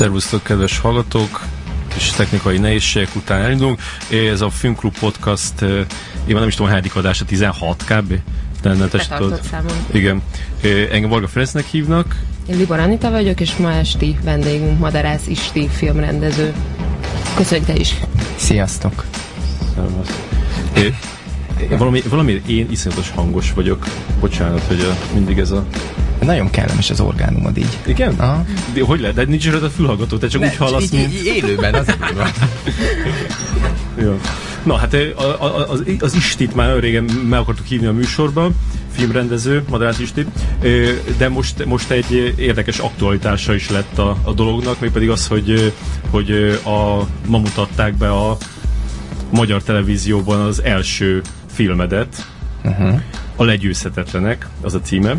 Szervusztok, kedves hallgatók! Kis technikai nehézségek után elindulunk. Ez a Filmklub Podcast, én nem is tudom, hányadik adása, 16 kb. Nem, nem tudod. Igen. Engem Varga Ferencnek hívnak. Én Libor Anita vagyok, és ma esti vendégünk Madarász Isti filmrendező. Köszönjük te is! Sziasztok! Szervusz. Valami, valami én iszonyatos hangos vagyok. Bocsánat, hogy a, mindig ez a nagyon kellemes az orgánumod így. Igen? Aha. De hogy lehet? De nincs a fülhallgató, te csak ne, úgy hallasz, így, élőben, az Jó. Na hát az, az Istit már régen meg akartuk hívni a műsorba, filmrendező, Madász Isti, de most, most egy érdekes aktualitása is lett a, a dolognak, mégpedig az, hogy, hogy a, ma mutatták be a magyar televízióban az első filmedet, uh-huh. a Legyőzhetetlenek, az a címe.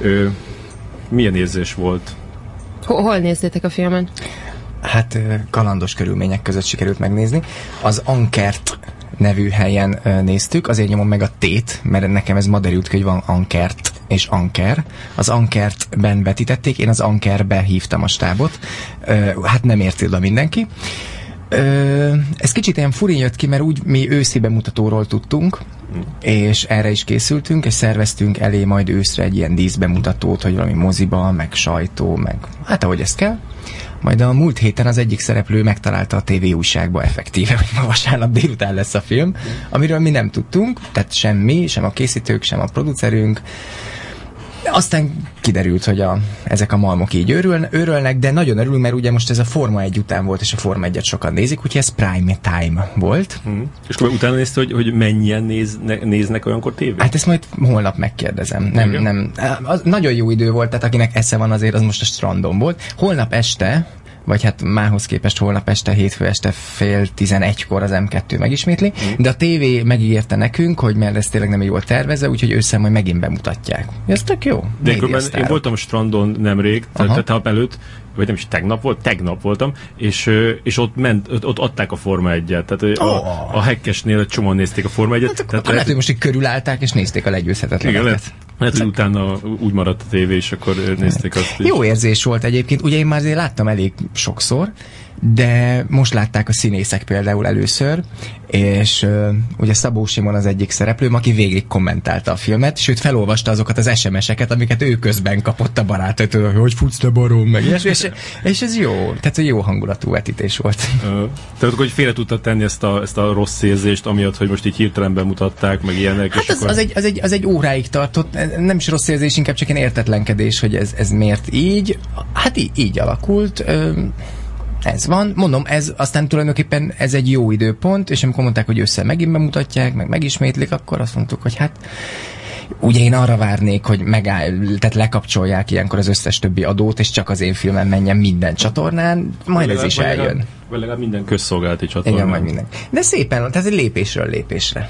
Ö, milyen érzés volt? Hol, hol nézzétek a filmet? Hát kalandos körülmények között sikerült megnézni. Az Ankert nevű helyen néztük, azért nyomom meg a tét, mert nekem ez ma derült hogy van Ankert és Anker. Az Ankertben betítették, én az Ankerbe hívtam a stábot. Hát nem érti oda mindenki. Ö, ez kicsit ilyen furin jött ki, mert úgy mi őszi bemutatóról tudtunk, és erre is készültünk, és szerveztünk elé majd őszre egy ilyen díszbemutatót, hogy valami moziba, meg sajtó, meg hát ahogy ez kell. Majd a múlt héten az egyik szereplő megtalálta a TV újságba effektíve, hogy ma vasárnap délután lesz a film, amiről mi nem tudtunk, tehát sem mi, sem a készítők, sem a producerünk, aztán kiderült, hogy a, ezek a malmok így őrül, őrölnek, de nagyon örülünk, mert ugye most ez a Forma 1 után volt, és a Forma 1-et sokan nézik, úgyhogy ez prime time volt. Hmm. És akkor utána nézte, hogy, hogy mennyien nézne, néznek olyankor tévét? Hát ezt majd holnap megkérdezem. Nem, Igen. nem. Az nagyon jó idő volt, tehát akinek esze van azért, az most a strandon volt. Holnap este vagy hát mához képest holnap este, hétfő este fél tizenegykor az M2 megismétli, mm. de a tévé megígérte nekünk, hogy mert ez tényleg nem volt tervezve, úgyhogy össze majd megint bemutatják. Ez tök jó. De én voltam a strandon nemrég, tehát előtt, vagy nem is tegnap volt, tegnap voltam, és, és ott, ment, ott, ott adták a Forma 1-et. Tehát oh. a, a hekkesnél csomóan nézték a Forma 1-et. Hát, tehát lehet, hogy most így körülállták, és nézték a legyőzhetetlenet. Igen, lehet, lehet, hogy utána úgy maradt a tévé, és akkor nézték azt is. Jó érzés volt egyébként. Ugye én már azért láttam elég sokszor, de most látták a színészek például először, és uh, ugye Szabó Simon az egyik szereplő, aki végig kommentálta a filmet, sőt felolvasta azokat az SMS-eket, amiket ő közben kapott a barátától, hogy futsz te barom, meg és, és, és ez jó, tehát jó hangulatú vetítés volt. Tehát hogy félre tudtad tenni ezt a, ezt a rossz érzést, amiatt, hogy most így hirtelen bemutatták, meg ilyenek. Hát az, akkor... az, egy, az, egy, az egy óráig tartott, nem is rossz érzés, inkább csak egy értetlenkedés, hogy ez, ez miért így. Hát így, így alakult. Uh, ez van. Mondom, ez aztán tulajdonképpen ez egy jó időpont, és amikor mondták, hogy össze megint bemutatják, meg megismétlik, akkor azt mondtuk, hogy hát ugye én arra várnék, hogy megáll, tehát lekapcsolják ilyenkor az összes többi adót, és csak az én filmem menjen minden csatornán, majd ez is eljön. Vagy legalább minden közszolgálati csatornán. Igen, majd minden. De szépen, tehát egy lépésről lépésre.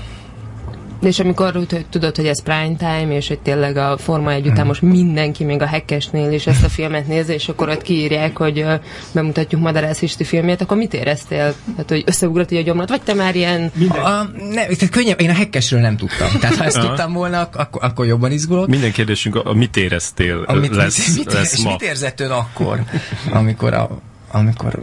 És amikor úgy, hogy tudod, hogy ez prime time, és hogy tényleg a Forma egy után hmm. most mindenki, még a hekkesnél is ezt a filmet nézi, és akkor ott kiírják, hogy uh, bemutatjuk Madarász Isti filmjét, akkor mit éreztél? Hát, hogy összeugrott a gyomrat, vagy te már ilyen... A, ne, tehát könnyebb, én a hekkesről nem tudtam. Tehát ha ezt tudtam volna, akkor, akkor jobban izgulok. Minden kérdésünk, a, a mit éreztél a mit, lesz, mit, lesz mit, ma? Mit érzett ön akkor, amikor a amikor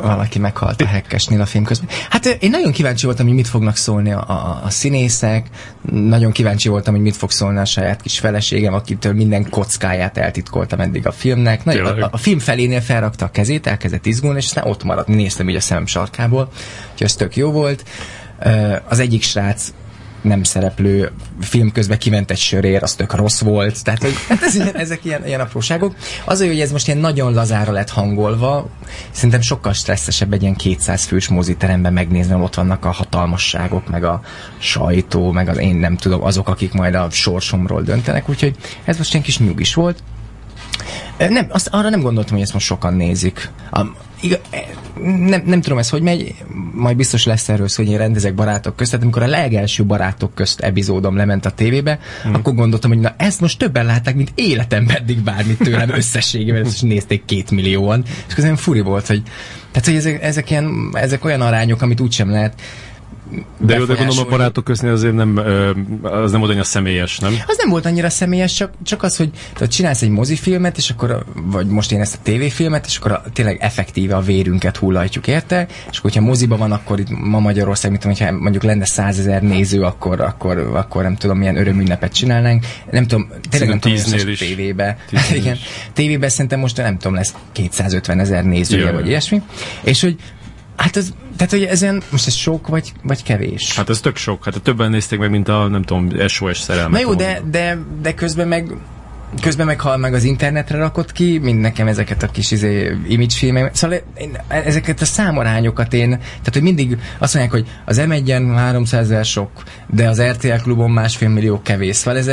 valaki meghalt a hekkesnél a film közben. Hát én nagyon kíváncsi voltam, hogy mit fognak szólni a, a, a színészek, nagyon kíváncsi voltam, hogy mit fog szólni a saját kis feleségem, akitől minden kockáját eltitkoltam eddig a filmnek. Nagyon, a, a, film felénél felrakta a kezét, elkezdett izgulni, és aztán ott maradt, néztem így a szemem sarkából, úgyhogy ez tök jó volt. Az egyik srác nem szereplő film közben kiment egy sörér, az tök rossz volt, tehát hogy, hát ez, ezek ilyen, ilyen apróságok. Az, hogy ez most ilyen nagyon lazára lett hangolva, szerintem sokkal stresszesebb egy ilyen 200 fős moziteremben megnézni, ott vannak a hatalmasságok, meg a sajtó, meg az én nem tudom, azok, akik majd a sorsomról döntenek, úgyhogy ez most ilyen kis nyugis volt. Nem, azt, arra nem gondoltam, hogy ezt most sokan nézik. A, iga, nem, nem tudom ez, hogy megy, majd biztos lesz erről szó, hogy én rendezek barátok közt, tehát amikor a legelső barátok közt epizódom lement a tévébe, hmm. akkor gondoltam, hogy na ezt most többen látták, mint életemben eddig bármit tőlem összességében, ezt nézték két millióan, és közben furi volt, hogy tehát, hogy ezek, ezek, ilyen, ezek olyan arányok, amit úgysem lehet De jó, de gondolom a barátok köznél azért nem, az nem volt annyira személyes, nem? Az nem volt annyira személyes, csak, csak az, hogy tehát csinálsz egy mozifilmet, és akkor, vagy most én ezt a tévéfilmet, és akkor a, tényleg effektíve a vérünket hullajtjuk érte, és akkor, hogyha moziba van, akkor itt ma Magyarország, mint hogyha mondjuk lenne százezer néző, akkor, akkor, akkor nem tudom, milyen örömünnepet csinálnánk. Nem tudom, tényleg nem tudom, hogy is. tévébe. Igen, tévébe szerintem most nem tudom, lesz 250 ezer nézője, Jaj. vagy ilyesmi. És hogy Hát ez, tehát hogy ezen most ez sok vagy, vagy kevés? Hát ez tök sok. Hát többen nézték meg, mint a, nem tudom, SOS szerelmet. Na jó, de, de, de közben meg közben meghal meg az internetre rakott ki, mint nekem ezeket a kis izé, image filmek. Szóval én, ezeket a számarányokat én, tehát hogy mindig azt mondják, hogy az M1-en 300 ezer sok, de az RTL klubon másfél millió kevés. Szóval ez,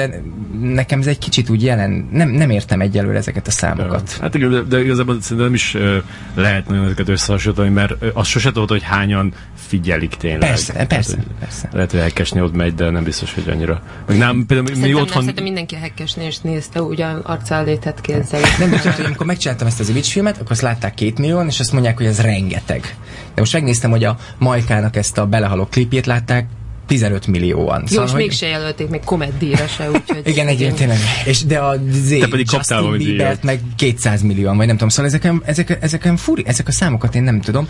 nekem ez egy kicsit úgy jelen, nem, nem értem egyelőre ezeket a számokat. Ja. Hát igen, de, de igazából szerintem nem is uh, lehet nagyon ezeket összehasonlítani, mert uh, azt sose tudod, hogy hányan figyelik tényleg. Persze, hát, persze, hogy, persze. Lehet, hogy hekkesni ott megy, de nem biztos, hogy annyira. Meg nem, például mi otthon... Nem, mindenki a hekkesni és nézte ugyan arcálétet kézzel. Nem tudom, hogy amikor megcsináltam ezt az image filmet, akkor azt látták két millió, és azt mondják, hogy ez rengeteg. De most megnéztem, hogy a Majkának ezt a belehaló klipjét látták 15 millióan. Jó, szóval, és hogy... mégse jelölték még komeddíra se, úgyhogy... Igen, egyébként És de a Z, Te pedig Justin Bieber meg 200 millióan, vagy nem tudom. Szóval ezeken, ezek, ezeken furi, ezek a számokat én nem tudom.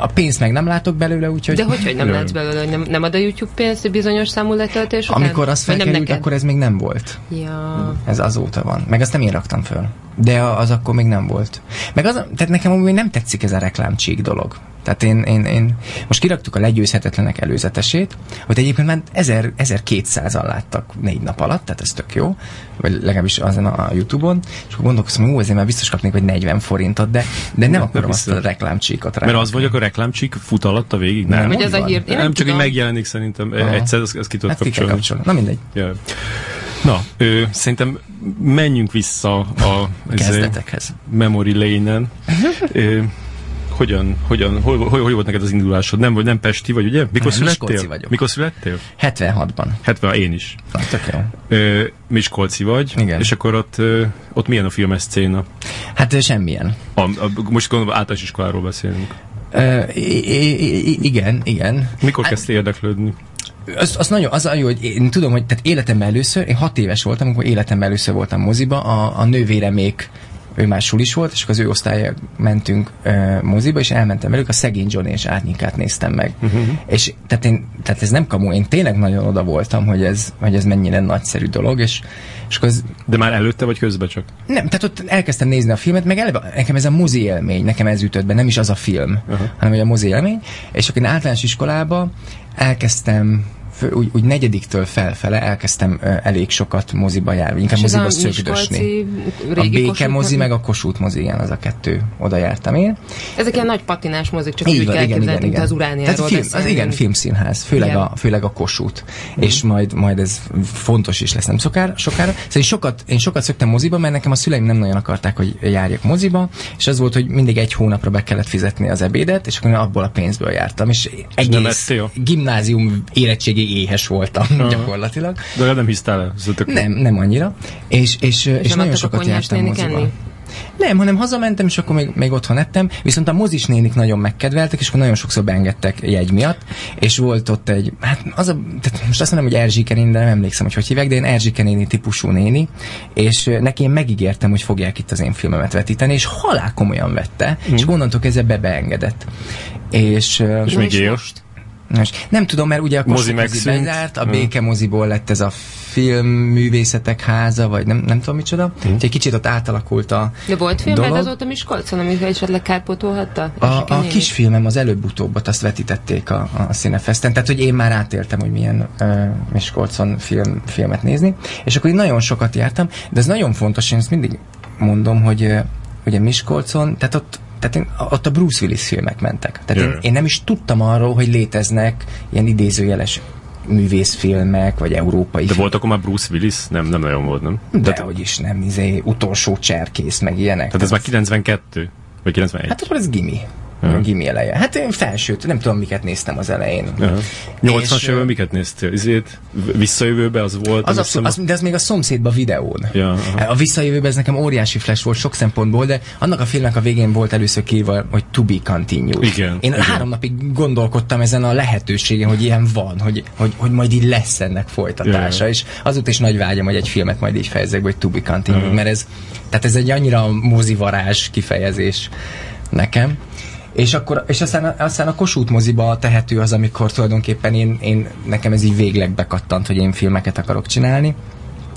A pénzt meg nem látok belőle, úgyhogy... De hogy, hogy nem látsz belőle, hogy nem, nem ad a YouTube pénzt bizonyos számú letöltés után? Amikor az felkerült, akkor ez még nem volt. Ja. Ez azóta van. Meg azt nem én raktam föl. De az akkor még nem volt. Meg az, tehát nekem még nem tetszik ez a reklámcsík dolog. Tehát én, én, én most kiraktuk a legyőzhetetlenek előzetesét, hogy egyébként már 1000, 1200-an láttak négy nap alatt, tehát ez tök jó, vagy legalábbis azon a Youtube-on, és akkor gondolkozom, hogy ezért már biztos kapnék vagy 40 forintot, de, de nem akarom azt a reklámcsíkot rá. Mert az vagy, akkor a reklámcsík fut alatt a végig? Nem, nem, ez a hír, nem, nem csak így megjelenik szerintem, Aha. egyszer ezt, ezt ki tudod hát kapcsolni. Na mindegy. Yeah. Na, ö, szerintem menjünk vissza a kezdetekhez. Memory Lane-en. Hogyan, hogyan, hol, hol, hol volt neked az indulásod? Nem, vagy nem Pesti vagy, ugye? Mikor nem, születtél? vagyok. Mikor születtél? 76-ban. 70, én is. Na, tök jó. Ö, Miskolci vagy, Igen. és akkor ott, ott milyen a filmes szcéna? Hát semmilyen. A, a, most gondolom általános iskoláról beszélünk. Ö, igen, igen. Mikor hát, kezdtél érdeklődni? az, az nagyon, az jó, hogy én tudom, hogy tehát életemben először, én hat éves voltam, amikor életemben először voltam moziba, a, a nővéremék ő már sulis volt, és akkor az ő osztálya mentünk uh, moziba, és elmentem velük, a szegény Johnny és Árnyékát néztem meg. Uh-huh. És tehát, én, tehát ez nem kamu, én tényleg nagyon oda voltam, hogy ez, hogy ez mennyire nagyszerű dolog, és, és akkor ez, De már előtte vagy közben csak? Nem, tehát ott elkezdtem nézni a filmet, meg eleve, nekem ez a mozi élmény, nekem ez ütött be, nem is az a film, uh-huh. hanem hogy a mozi élmény, és akkor én általános iskolába elkezdtem úgy, úgy negyediktől felfele elkezdtem elég sokat moziba járni, inkább moziba szögdösni. A béke mozi, meg a kosút mozi, igen, az a kettő, oda jártam én. Ezek ilyen nagy patinás mozik, csak így, úgy kell igen, igen, igen. az urániáról film, az igen, filmszínház, főleg a, főleg a kosút. Mm. És majd, majd ez fontos is lesz nem sokára. sokára. Szóval én sokat, én sokat szöktem moziba, mert nekem a szüleim nem nagyon akarták, hogy járjak moziba, és az volt, hogy mindig egy hónapra be kellett fizetni az ebédet, és akkor én abból a pénzből jártam. És egész gimnázium érettségi éhes voltam uh-huh. gyakorlatilag. De nem hisztál el? Nem, nem annyira. És, és, és, és nagyon sokat jártam moziba. Nem, hanem hazamentem, és akkor még, még otthon ettem, viszont a mozis nénik nagyon megkedveltek, és akkor nagyon sokszor beengedtek jegy miatt, és volt ott egy, hát az a, tehát most azt mondom, hogy Erzsike néni, de nem emlékszem, hogy hogy hívják, de én Erzsike néni típusú néni, és neki én megígértem, hogy fogják itt az én filmemet vetíteni, és halál komolyan vette, mm. és onnantól kezdve be beengedett. És, és még él? Most? Most nem tudom, mert ugye a mozi, bezárt, a béke moziból lett ez a filmművészetek háza, vagy nem, nem tudom micsoda. Hmm. Egy kicsit ott átalakult a De volt filmed azóta Miskolcon, amit esetleg kárpótolhatta? A, a kisfilmem az előbb-utóbb azt vetítették a, a Cinefesten, tehát hogy én már átéltem, hogy milyen uh, Miskolcon film, filmet nézni, és akkor én nagyon sokat jártam, de ez nagyon fontos, én ezt mindig mondom, hogy uh, ugye Miskolcon, tehát ott tehát én, ott a Bruce Willis filmek mentek. Tehát én, én nem is tudtam arról, hogy léteznek ilyen idézőjeles művészfilmek, vagy európai De volt akkor már Bruce Willis? Nem, nem nagyon volt, nem? De Tehát, hogy is nem, izé, utolsó cserkész, meg ilyenek. Tehát ez már 92? Vagy 91? Hát akkor ez gimi. A gimi eleje. Hát én felsőt, nem tudom, miket néztem az elején. Aha. 80-as És, évben miket néztél? Izét? Visszajövőbe az volt? Az abszol- az, de ez még a szomszédba videón. Ja, aha. a visszajövőben ez nekem óriási flash volt sok szempontból, de annak a filmnek a végén volt először kírva, hogy to be continued. Igen, Én igen. három napig gondolkodtam ezen a lehetőségen, hogy ilyen van, hogy, hogy, hogy majd így lesz ennek folytatása, Ja. és azóta is nagy vágyam, hogy egy filmet majd így fejezzek, be, hogy to be continued, Aha. mert ez, tehát ez egy annyira mozivarázs kifejezés nekem. És, akkor, és aztán, aztán a Kossuth moziba tehető az, amikor tulajdonképpen én, én, nekem ez így végleg bekattant, hogy én filmeket akarok csinálni,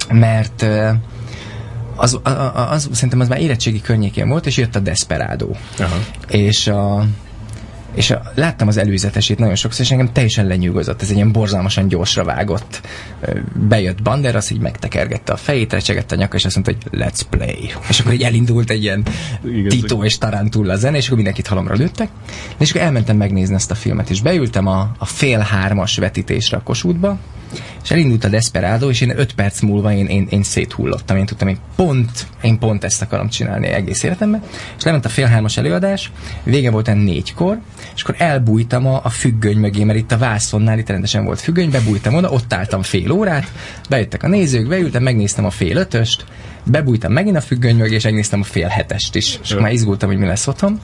mert az, a- a- az, szerintem az már érettségi környékén volt, és jött a Desperado. Aha. És a, és a, láttam az előzetesét nagyon sokszor, és engem teljesen lenyűgözött. Ez egy ilyen borzalmasan gyorsra vágott. Bejött Banderas, így megtekergette a fejét, recsegette a nyaka, és azt mondta, hogy let's play. És akkor így elindult egy ilyen Igen, Tito és Tarantula zene, és akkor mindenkit halomra lőttek. És akkor elmentem megnézni ezt a filmet, és beültem a, a fél hármas vetítésre a Kossuthba, és elindult a Desperado, és én öt perc múlva én, én, én széthullottam. Én tudtam, én pont, én pont ezt akarom csinálni egész életemben. És lement a fél előadás, vége volt en négykor, és akkor elbújtam a, a függöny mögé, mert itt a vászonnál itt rendesen volt függöny, bebújtam oda, ott álltam fél órát, bejöttek a nézők, beültem, megnéztem a fél ötöst, bebújtam megint a függöny mögé, és megnéztem a fél hetest is. És már izgultam, hogy mi lesz otthon.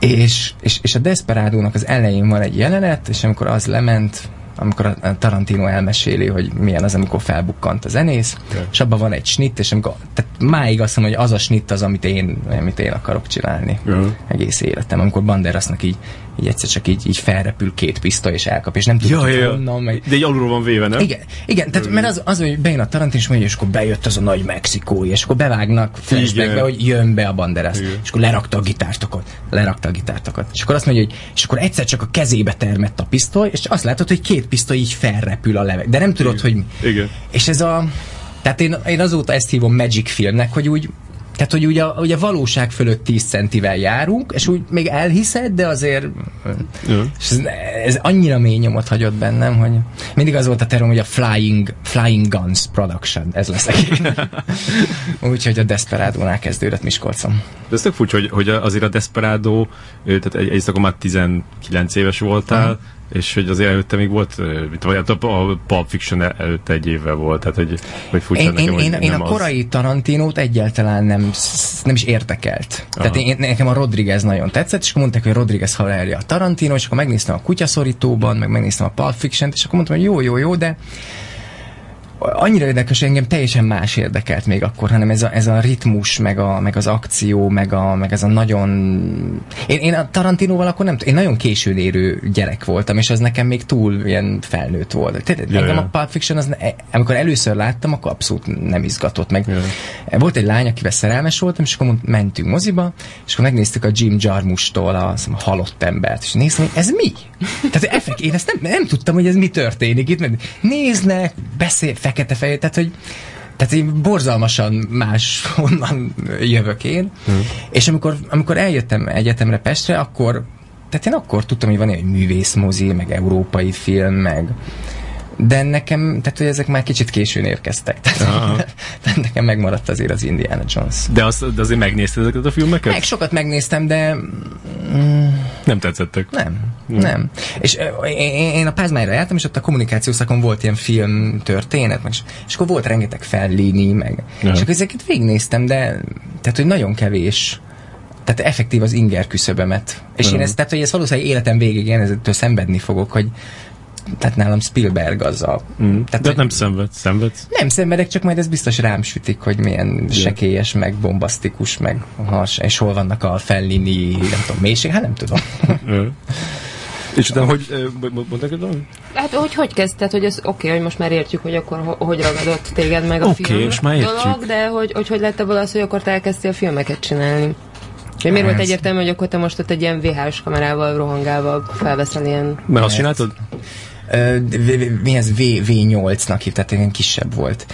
És, és, és a Desperádónak az elején van egy jelenet, és amikor az lement, amikor a Tarantino elmeséli, hogy milyen az, amikor felbukkant a zenész, Ja. és abban van egy snitt, és amikor, tehát máig azt mondom, hogy az a snitt az, amit én, amit én akarok csinálni Ja. egész életem, amikor Banderasnak így, így egyszer csak így, így felrepül két pisztoly, és elkap, és nem tudja, Ja, ja, honnan, meg, De egy alulról van véve, nem? igen, igen, tehát mert az, az hogy bejön a Tarantino, és mondja, és akkor bejött az a nagy mexikói, és akkor bevágnak flashbackbe, Igen. hogy jön be a Banderas, Igen. és akkor lerakta a gitártokat, lerakta a gitártokat. És akkor azt mondja, hogy és akkor egyszer csak a kezébe termett a pisztoly, és azt látod, hogy két pisztoly így felrepül a leveg. De nem tudod, hogy... Igen. És ez a... Tehát én, én azóta ezt hívom Magic filmnek, hogy úgy tehát, hogy ugye, ugye a valóság fölött 10 centivel járunk, és úgy még elhiszed, de azért... Ja. És ez, ez annyira mély nyomot hagyott bennem, hogy mindig az volt a terem, hogy a Flying, Flying Guns Production, ez lesz Úgyhogy a Desperado-nál kezdődött Miskolcon. De ez tök furcsa, hogy, hogy azért a Desperado, tehát egy, egyrészt akkor már 19 éves voltál, Aha. És hogy azért előtte még volt, vagy a, a Pulp Fiction el- előtte egy évvel volt, tehát hogy, hogy furcsa Én, nekem, én, én, én a az. korai Tarantinót egyáltalán nem, nem is értekelt. Tehát Aha. én, nekem a Rodriguez nagyon tetszett, és akkor mondták, hogy Rodriguez haverja a Tarantino, és akkor megnéztem a kutyaszorítóban, meg megnéztem a Pulp Fiction-t, és akkor mondtam, hogy jó, jó, jó, de annyira érdekes, hogy engem teljesen más érdekelt még akkor, hanem ez a, ez a ritmus, meg, a, meg az akció, meg, a, meg ez a nagyon... Én, én a Tarantinóval akkor nem én nagyon későn érő gyerek voltam, és az nekem még túl ilyen felnőtt volt. Tehát engem a Pulp Fiction, az, ne- amikor először láttam, akkor abszolút nem izgatott meg. Ja. Volt egy lány, akivel szerelmes voltam, és akkor mond- mentünk moziba, és akkor megnéztük a Jim Jarmusch-tól a, a halott embert, és néztem, hogy ez mi? Tehát effekt, én ezt nem, nem tudtam, hogy ez mi történik itt, mert néznek, beszél, fekete fehér, tehát hogy tehát én borzalmasan más honnan jövök én. És amikor, amikor eljöttem egyetemre Pestre, akkor tehát én akkor tudtam, hogy van egy művészmozi, meg európai film, meg de nekem, tehát hogy ezek már kicsit későn érkeztek. Aha. Tehát, tehát nekem megmaradt azért az Indiana Jones. De, azt, de azért megnézted ezeket a filmeket? Meg sokat megnéztem, de mm, Nem tetszettek. nem, nem. És én, én a Pázmányra jártam, és ott a kommunikáció szakon volt ilyen film történet, meg, és akkor volt rengeteg Fellini, meg, Ja. és akkor ezeket végignéztem, de tehát, hogy nagyon kevés tehát effektív az inger küszöbömet. És Ja. én ezt, tehát, hogy ez valószínűleg életem végig én ezettől szenvedni fogok, hogy tehát nálam Spielberg az a... Mm. Tehát, de nem szenvedsz, szenvedsz? nem szenvedek, csak majd ez biztos rám sütik, hogy milyen sekélyes, meg bombasztikus, meg has, és hol vannak a Fellini, nem tudom, mélység, hát nem tudom. És utána, hogy ö, mo- mo- mondtad egy Hát hogy hogy kezdted, hogy ez oké, okay, hogy most már értjük, hogy akkor ho- hogy ragadott téged meg a Oké, film most már értjük. dolog, de hogy, hogy hogy lett ebből az, hogy akkor te elkezdtél filmeket csinálni? Hogy miért volt egyértelmű, hogy akkor te most ott egy ilyen VHS kamerával rohangálva felveszel ilyen... Mert azt csináltad? Mi ez? V, V8-nak hívták, ilyen kisebb volt.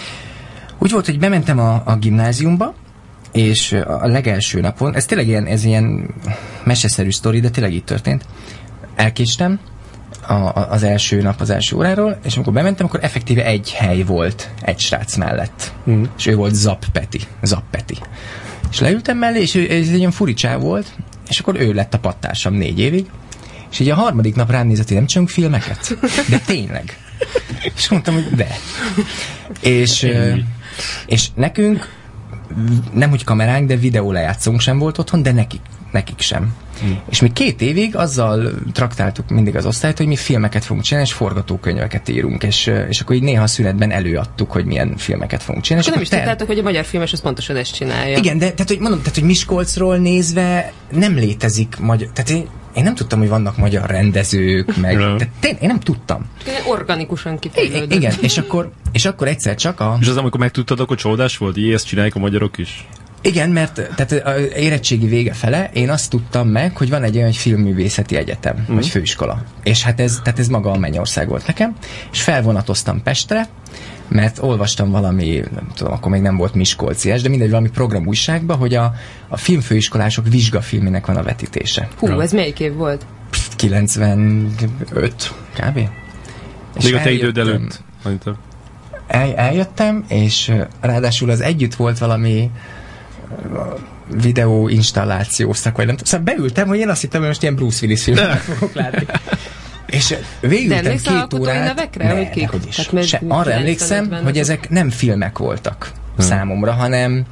Úgy volt, hogy bementem a, a gimnáziumba, és a legelső napon, ez tényleg ilyen, ez ilyen meseszerű sztori, de tényleg így történt. Elkéstem a, a, az első nap, az első óráról, és amikor bementem, akkor effektíve egy hely volt egy srác mellett. Mm. És ő volt Zap Peti. Zap Peti. És leültem mellé, és ő, ez egy ilyen furicsa volt, és akkor ő lett a pattársam négy évig, és így a harmadik nap rám nézett, hogy nem csinálunk filmeket? De tényleg. És mondtam, hogy de. És, és nekünk nem úgy kameránk, de videó lejátszónk sem volt otthon, de nekik, nekik sem. Hmm. És mi két évig azzal traktáltuk mindig az osztályt, hogy mi filmeket fogunk csinálni, és forgatókönyveket írunk, és, és akkor így néha a szünetben előadtuk, hogy milyen filmeket fogunk csinálni. És nem is ter- tudtátok, hogy a magyar filmes az pontosan ezt csinálja. igen, de tehát, hogy mondom, tehát, hogy Miskolcról nézve nem létezik magyar... Tehát én, én nem tudtam, hogy vannak magyar rendezők, meg... Tehát én nem tudtam. Organikusan kifejlődött. igen, és akkor, és akkor egyszer csak a... És az, amikor megtudtad, akkor csodás volt? Jé, ezt csinálják a magyarok is? Igen, mert tehát a érettségi vége fele én azt tudtam meg, hogy van egy olyan filmművészeti egyetem, mm. vagy főiskola. És hát ez, tehát ez maga a Mennyország volt nekem, és felvonatoztam Pestre, mert olvastam valami, nem tudom, akkor még nem volt Miskolciás, de mindegy, valami programújságban, hogy a, a filmfőiskolások vizsgafilmének van a vetítése. Hú, ez melyik év volt? 95 kb. És Még a te időd előtt. El, eljöttem, és ráadásul az együtt volt valami videó installáció szak, vagy nem tudom. Szóval beültem, hogy én azt hittem, hogy most ilyen Bruce Willis filmet fogok látni. És végültem emlékszel két órát. nevekre, Ne, hogy kik? dehogy is. Tehát Se, arra 90-ben emlékszem, hogy ezek nem filmek voltak számomra, hanem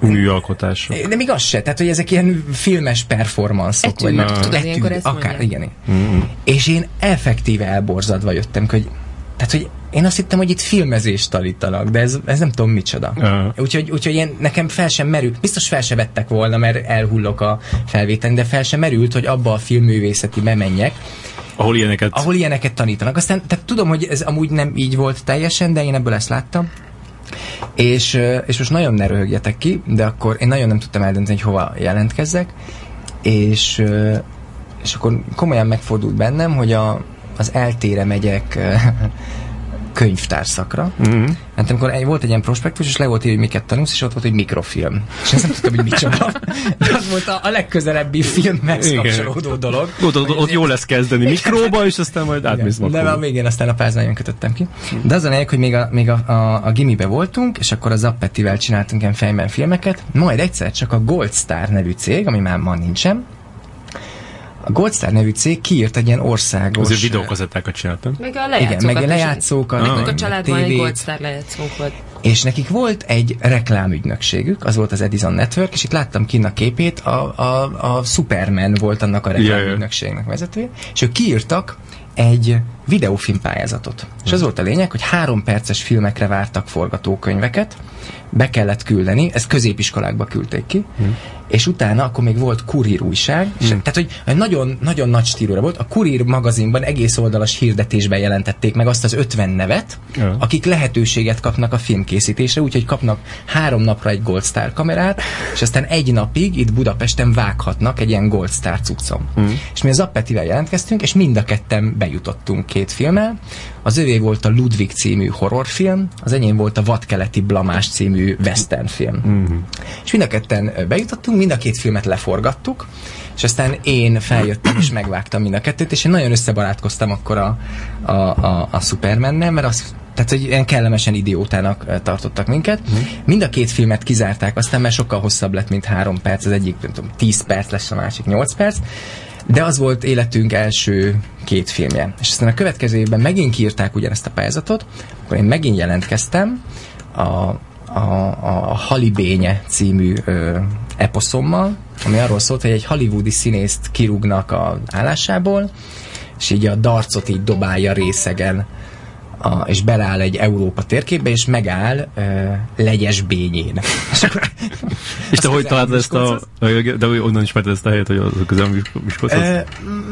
Műalkotások. de még az se, tehát hogy ezek ilyen filmes performanszok, Etűd. vagy nem Tudod, ilyenkor etűd, ezt akár, mondják. igen. Mm. És én effektíve elborzadva jöttem, hogy tehát, hogy én azt hittem, hogy itt filmezést tanítanak, de ez, ez nem tudom micsoda. Aha. Úgyhogy, úgyhogy én, nekem fel sem merült, biztos fel se vettek volna, mert elhullok a felvételen, de fel sem merült, hogy abba a filmművészeti menjek, Ahol ilyeneket... ahol ilyeneket tanítanak. Aztán tehát tudom, hogy ez amúgy nem így volt teljesen, de én ebből ezt láttam. És, és most nagyon ne röhögjetek ki, de akkor én nagyon nem tudtam eldönteni, hogy hova jelentkezzek, és, és akkor komolyan megfordult bennem, hogy a, az eltére megyek könyvtárszakra. Mm. Hát amikor egy, volt egy ilyen prospektus, és le volt írva, hogy miket tanulsz, és ott volt, hogy mikrofilm. És ezt nem tudtam, hogy micsoda. De az volt a, a legközelebbi filmhez Igen. kapcsolódó dolog. Ott, ott, ott jó lesz kezdeni mikróba, és aztán majd átmész de a végén aztán a pázmányon kötöttem ki. De az a lényeg, hogy még a, még a, a, a gimibe voltunk, és akkor a Zappetivel csináltunk ilyen fejben filmeket, majd egyszer csak a Gold Star nevű cég, ami már ma nincsen, a Gold Star nevű cég kiírt egy ilyen országos... Azért videókazettákat csináltam. Meg a Igen, lejátszókat meg a lejátszókat, Ah. Nekünk a családban egy tévét. Gold Star lejátszónk volt. És nekik volt egy reklámügynökségük, az volt az Edison Network, és itt láttam kinn a képét, a, a, a Superman volt annak a reklámügynökségnek vezetője, és ők kiírtak egy videófilm pályázatot. És az volt a lényeg, hogy három perces filmekre vártak forgatókönyveket, be kellett küldeni, ezt középiskolákba küldték ki, és utána akkor még volt Kurír újság, és, tehát hogy nagyon, nagyon nagy stílúra volt. A Kurír magazinban egész oldalas hirdetésben jelentették meg azt az 50 nevet, Ja. akik lehetőséget kapnak a filmkészítésre, úgyhogy kapnak három napra egy Gold Star kamerát, és aztán egy napig itt Budapesten vághatnak egy ilyen Gold Star cuccom. Mm. És mi az Appetivel jelentkeztünk, és mind a ketten bejutottunk két filmmel. Az övé volt a Ludwig című horrorfilm, az enyém volt a Vadkeleti Blamás című westernfilm. Mm. És mind a ketten bejutottunk, mind a két filmet leforgattuk, és aztán én feljöttem és megvágtam mind a kettőt, és én nagyon összebarátkoztam akkor a, a, a, a Supermannel, mert az tehát, hogy ilyen kellemesen idiótának tartottak minket. Mm. Mind a két filmet kizárták, aztán már sokkal hosszabb lett, mint három perc, az egyik, nem tudom, 10 perc lesz, a másik 8 perc. De az volt életünk első két filmje. És aztán a következő évben megint kiírták ugyanezt a pályázatot, akkor én megint jelentkeztem a, a, a Halibénye című ö, eposzommal, ami arról szólt, hogy egy hollywoodi színészt kirúgnak a állásából, és így a darcot így dobálja részegen, a, és beleáll egy Európa térképbe, és megáll ö, legyes bényén. És akkor- És te hogy közel talált ezt a... De onnan ismerted ezt a helyet, hogy az a közel Miskolchoz? Ö,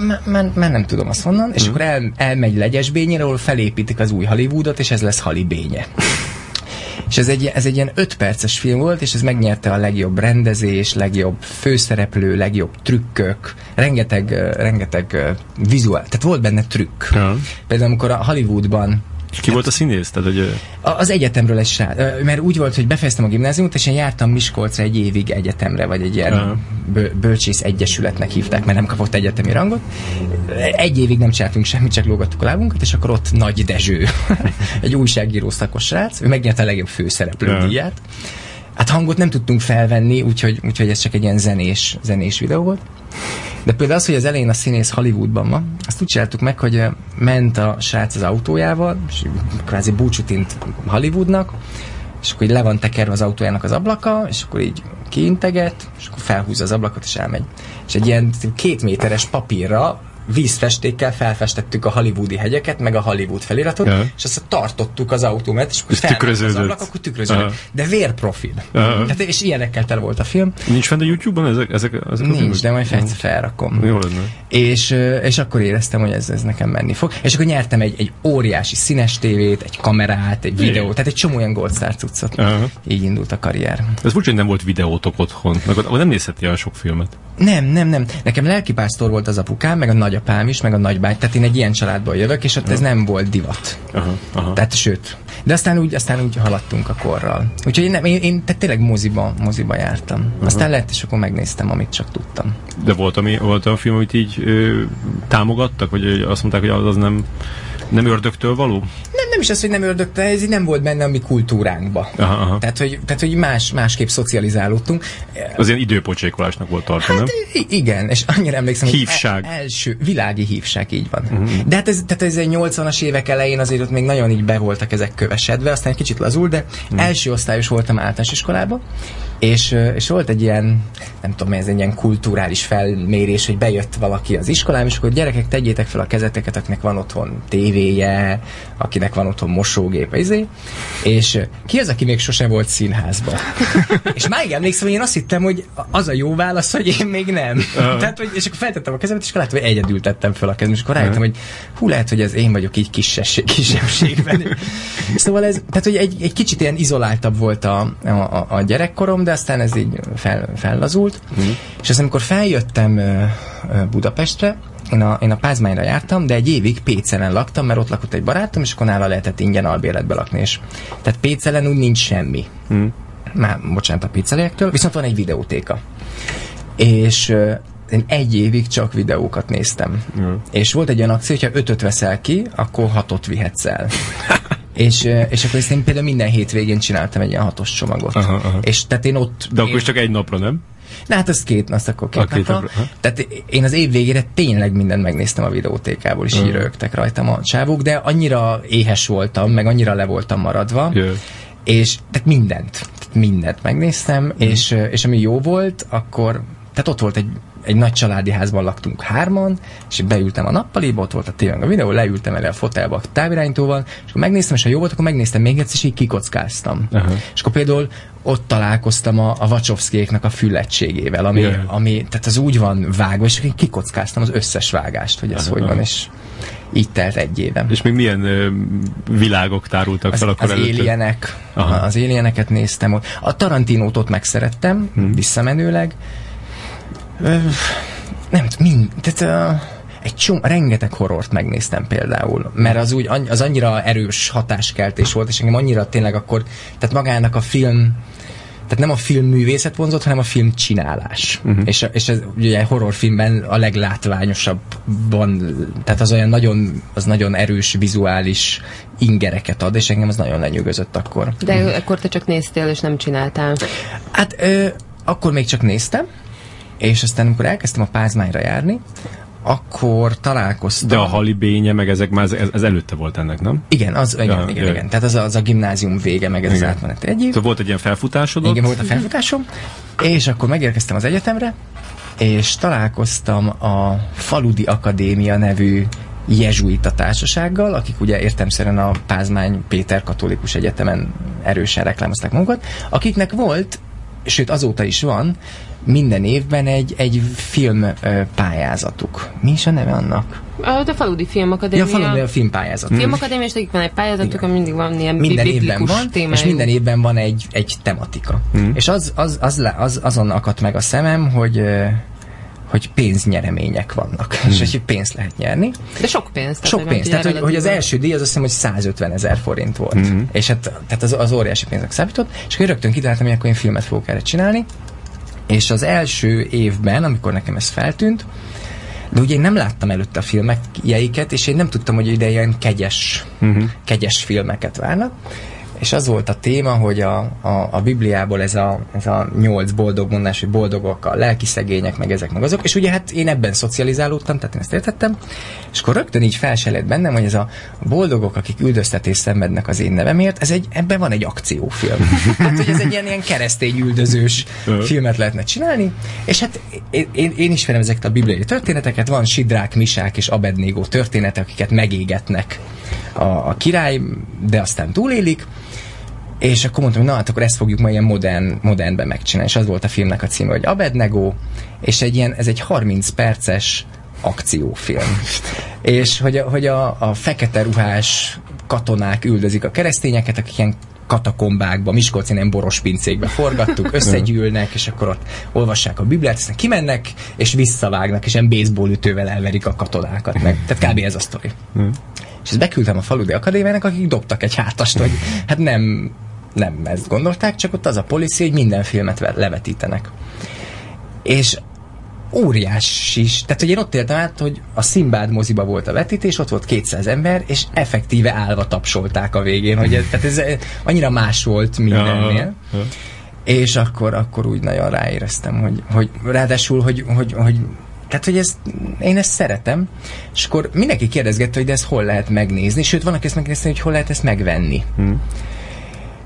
m- m- Már nem tudom azt honnan, és akkor el, elmegy Legyesbényére, ahol felépítik az új Hollywoodot, és ez lesz Halibénye. És ez egy, ez egy ilyen öt perces film volt, és ez megnyerte a legjobb rendezés, legjobb főszereplő, legjobb trükkök, rengeteg, rengeteg vizuál, tehát volt benne trükk. Ja. Például amikor a Hollywoodban És ki volt a színész? Tehát, hogy... Az egyetemről egy srác, mert úgy volt, hogy befejeztem a gimnáziumot, és én jártam Miskolcra egy évig egyetemre, vagy egy ilyen bö- bölcsész egyesületnek hívták, mert nem kapott egyetemi rangot. Egy évig nem csináltunk semmit, csak lógattuk a lábunkat, és akkor ott Nagy Dezső, egy újságíró szakos srác, ő megnyerte a legjobb főszereplő Aha. díját. Hát hangot nem tudtunk felvenni, úgyhogy, úgyhogy ez csak egy ilyen zenés, zenés videó volt. De például az, hogy az elején a színész Hollywoodban van, azt úgy csináltuk meg, hogy ment a srác az autójával, és kvázi búcsút int Hollywoodnak, és akkor így le van tekerve az autójának az ablaka, és akkor így kiinteget, és akkor felhúzza az ablakot, és elmegy. És egy ilyen két méteres papírra vízfestékkel felfestettük a hollywoodi hegyeket, meg a Hollywood feliratot, Ja. és azt tartottuk az autó mellett, és akkor felment az tükröződött. ablak, akkor tükröződött. Aha. De vérprofil. Aha. Tehát, és ilyenekkel tele volt a film. Nincs fent a YouTube-on ezek, ezek, ezek Nincs, filmek? de majd fel, felrakom. Jó lenne. És, és akkor éreztem, hogy ez, ez nekem menni fog. És akkor nyertem egy, egy óriási színes tévét, egy kamerát, egy videót, tehát egy csomó olyan Gold Star cuccot. Aha. Így indult a karrier. Ez furcsa, hogy nem volt videótok otthon. Nem nézheti olyan sok filmet. Nem, nem, nem. Nekem lelkipásztor volt az apukám, meg a nagyapám is, meg a nagybáty. Tehát én egy ilyen családból jövök, és ott ez nem volt divat. Aha, aha. Tehát sőt. De aztán úgy, aztán úgy haladtunk a korral. Úgyhogy én, nem, én, én tehát tényleg moziba, moziba jártam. Aztán lett, és akkor megnéztem, amit csak tudtam. De volt, ami, volt olyan film, amit így ö, támogattak? Vagy azt mondták, hogy az, az nem, nem ördögtől való? Nem, nem is az, hogy nem ördögte, ez így nem volt benne a mi kultúránkba. Aha, aha. Tehát, hogy, tehát, hogy más, másképp szocializálódtunk. Az ilyen időpocsékolásnak volt tartva, nem? I- igen, és annyira emlékszem, Hívság. hogy el, első, világi hívság, így van. Uh-huh. De hát ez, tehát ez egy 80-as évek elején azért ott még nagyon így be voltak ezek kövesedve, aztán egy kicsit lazul, de uh-huh. első osztályos voltam általános iskolában, és, és volt egy ilyen, nem tudom, ez egy ilyen kulturális felmérés, hogy bejött valaki az iskolám, és akkor gyerekek, tegyétek fel a kezeteket, akinek van otthon tévéje, akinek van otthon mosógép, izé, és ki az, aki még sose volt színházban? és máig emlékszem, hogy én azt hittem, hogy az a jó válasz, hogy én még nem. Tehát, hogy, és akkor feltettem a kezemet, és akkor láttam, hogy egyedül tettem fel a kezem, és akkor rájöttem, hogy hú, lehet, hogy ez én vagyok így kisesség, kisebbségben. szóval ez, tehát, hogy egy, egy kicsit ilyen izoláltabb volt a, a, a- a gyerekkorom, de aztán ez így fel, fellazult. Mm. És aztán, amikor feljöttem Budapestre, én a, én a Pázmányra jártam, de egy évig Pécelen laktam, mert ott lakott egy barátom, és akkor nála lehetett ingyen albérletbe lakni. És, tehát Pécelen úgy nincs semmi. Hm. Már, bocsánat a pizzeliektől, viszont van egy videótéka. És én egy évig csak videókat néztem. Jó. És volt egy olyan akció, hogyha ötöt veszel ki, akkor hatot vihetsz el. és, és akkor ezt én például minden hétvégén csináltam egy ilyen hatos csomagot. Aha, aha. És tehát én ott... De akkor is csak egy napra, nem? Na hát az két, azt akkor két, A két napra. napra. Tehát én az év végére tényleg mindent megnéztem a videótékából, és így rögtek rajtam a csávók, de annyira éhes voltam, meg annyira le voltam maradva, Jö. és tehát mindent, mindent megnéztem, mm. és, és ami jó volt, akkor, tehát ott volt egy, egy nagy családi házban laktunk hárman, és beültem a nappaliba, ott volt a tévén a videó, leültem elé a fotelba a távirányítóval, és akkor megnéztem, és ha jó volt, akkor megnéztem még egyszer, és így kikockáztam. Aha. És akkor például ott találkoztam a, a Wachowskiéknak a füllettségével, ami, Jaj. ami, tehát az úgy van vágva, és én kikockáztam az összes vágást, hogy ez Aha, hogy aha. van, és így telt egy évem. És még milyen ö, világok tárultak Az, fel akkor az előtted? Alienek, Aha. az Alieneket néztem ott. A Tarantinót ott megszerettem, hmm. visszamenőleg. Nem tudom, mind, tehát uh, egy csom, rengeteg horrort megnéztem például, mert az úgy az annyira erős hatáskeltés volt, és engem annyira tényleg akkor, tehát magának a film tehát nem a film művészet vonzott, hanem a film csinálás. Uh-huh. És, és ez ugye egy horrorfilmben a leglátványosabban, tehát az olyan nagyon, az nagyon erős vizuális ingereket ad, és engem az nagyon lenyűgözött akkor. De akkor te csak néztél és nem csináltál. Hát ö, akkor még csak néztem, és aztán amikor elkezdtem a pázmányra járni, akkor találkoztam. De a halibénye, meg ezek már ez, ez előtte volt ennek, nem? Igen, az, igen, Ja, igen, ja. igen. Tehát az a, az a gimnázium vége, meg ez Igen. az átmenet egy év. Tehát volt egy ilyen felfutásod? Igen, volt a felfutásom, és akkor megérkeztem az egyetemre, és találkoztam a Faludi Akadémia nevű jezsuita társasággal, akik ugye értemszerűen a Pázmány Péter Katolikus Egyetemen erősen reklámozták magukat, akiknek volt, sőt azóta is van, minden évben egy, egy film pályázatuk. Mi is a neve annak? A, de Faludi Ja, Filmakadémia. falun a filmpályázat. Filmakadémia, és nekik van egy pályázatuk, ami mindig van ilyen minden évben van, témájú. és minden évben van egy, egy tematika. Mm. És az, az, az, le, az, azon akadt meg a szemem, hogy hogy pénznyeremények vannak, mm. és hogy pénzt lehet nyerni. De sok pénz. tehát, Sok hogy pénz. nem Tehát, hogy, hogy az első díj az azt hiszem, hogy 150 ezer forint volt. Mm-hmm. És hát, tehát az, az óriási pénznek számított, és akkor rögtön kitaláltam, hogy akkor én filmet fogok erre csinálni. És az első évben, amikor nekem ez feltűnt, de ugye én nem láttam előtte a filmjeiket, és én nem tudtam, hogy ide ilyen kegyes, uh-huh. kegyes filmeket várnak. És az volt a téma, hogy a, a, a Bibliából ez a, ez a nyolc boldog mondás, hogy boldogok a lelki szegények, meg ezek meg azok, és ugye hát én ebben szocializálódtam, tehát én ezt értettem, és akkor rögtön így felselett bennem, hogy ez a boldogok, akik üldöztetés szenvednek az én nevemért, ez egy, ebben van egy akciófilm. hát, hogy ez egy ilyen, ilyen keresztény üldözős filmet lehetne csinálni, és hát én, én, én ismerem ezeket a bibliai történeteket, van Sidrák, Misák és Abednégó története, akiket megégetnek a, a király, de aztán túlélik, és akkor mondtam, hogy na hát akkor ezt fogjuk majd ilyen modern, modernben megcsinálni. És az volt a filmnek a címe, hogy Abednego, és egy ilyen, ez egy 30 perces akciófilm. és hogy, a, hogy a, a fekete ruhás katonák üldözik a keresztényeket, akik ilyen katakombákba, Miskolci nem boros pincékbe forgattuk, összegyűlnek, és akkor ott olvassák a Bibliát, aztán kimennek, és visszavágnak, és ilyen baseball ütővel elverik a katonákat meg. Tehát kb. ez a sztori. És ezt beküldtem a faludi akadémiának, akik dobtak egy hátast, hogy hát nem, nem ezt gondolták, csak ott az a policy, hogy minden filmet levetítenek. És óriás is. Tehát, hogy én ott éltem át, hogy a Szimbád moziba volt a vetítés, ott volt 200 ember, és effektíve állva tapsolták a végén, hogy ez, tehát ez annyira más volt mindennél. Ja, ja. És akkor, akkor úgy nagyon ráéreztem, hogy, hogy ráadásul, hogy, hogy, hogy tehát, hogy ezt, én ezt szeretem, és akkor mindenki kérdezgette, hogy de ezt hol lehet megnézni, sőt, vannak ezt megnézni, hogy hol lehet ezt megvenni. Hmm.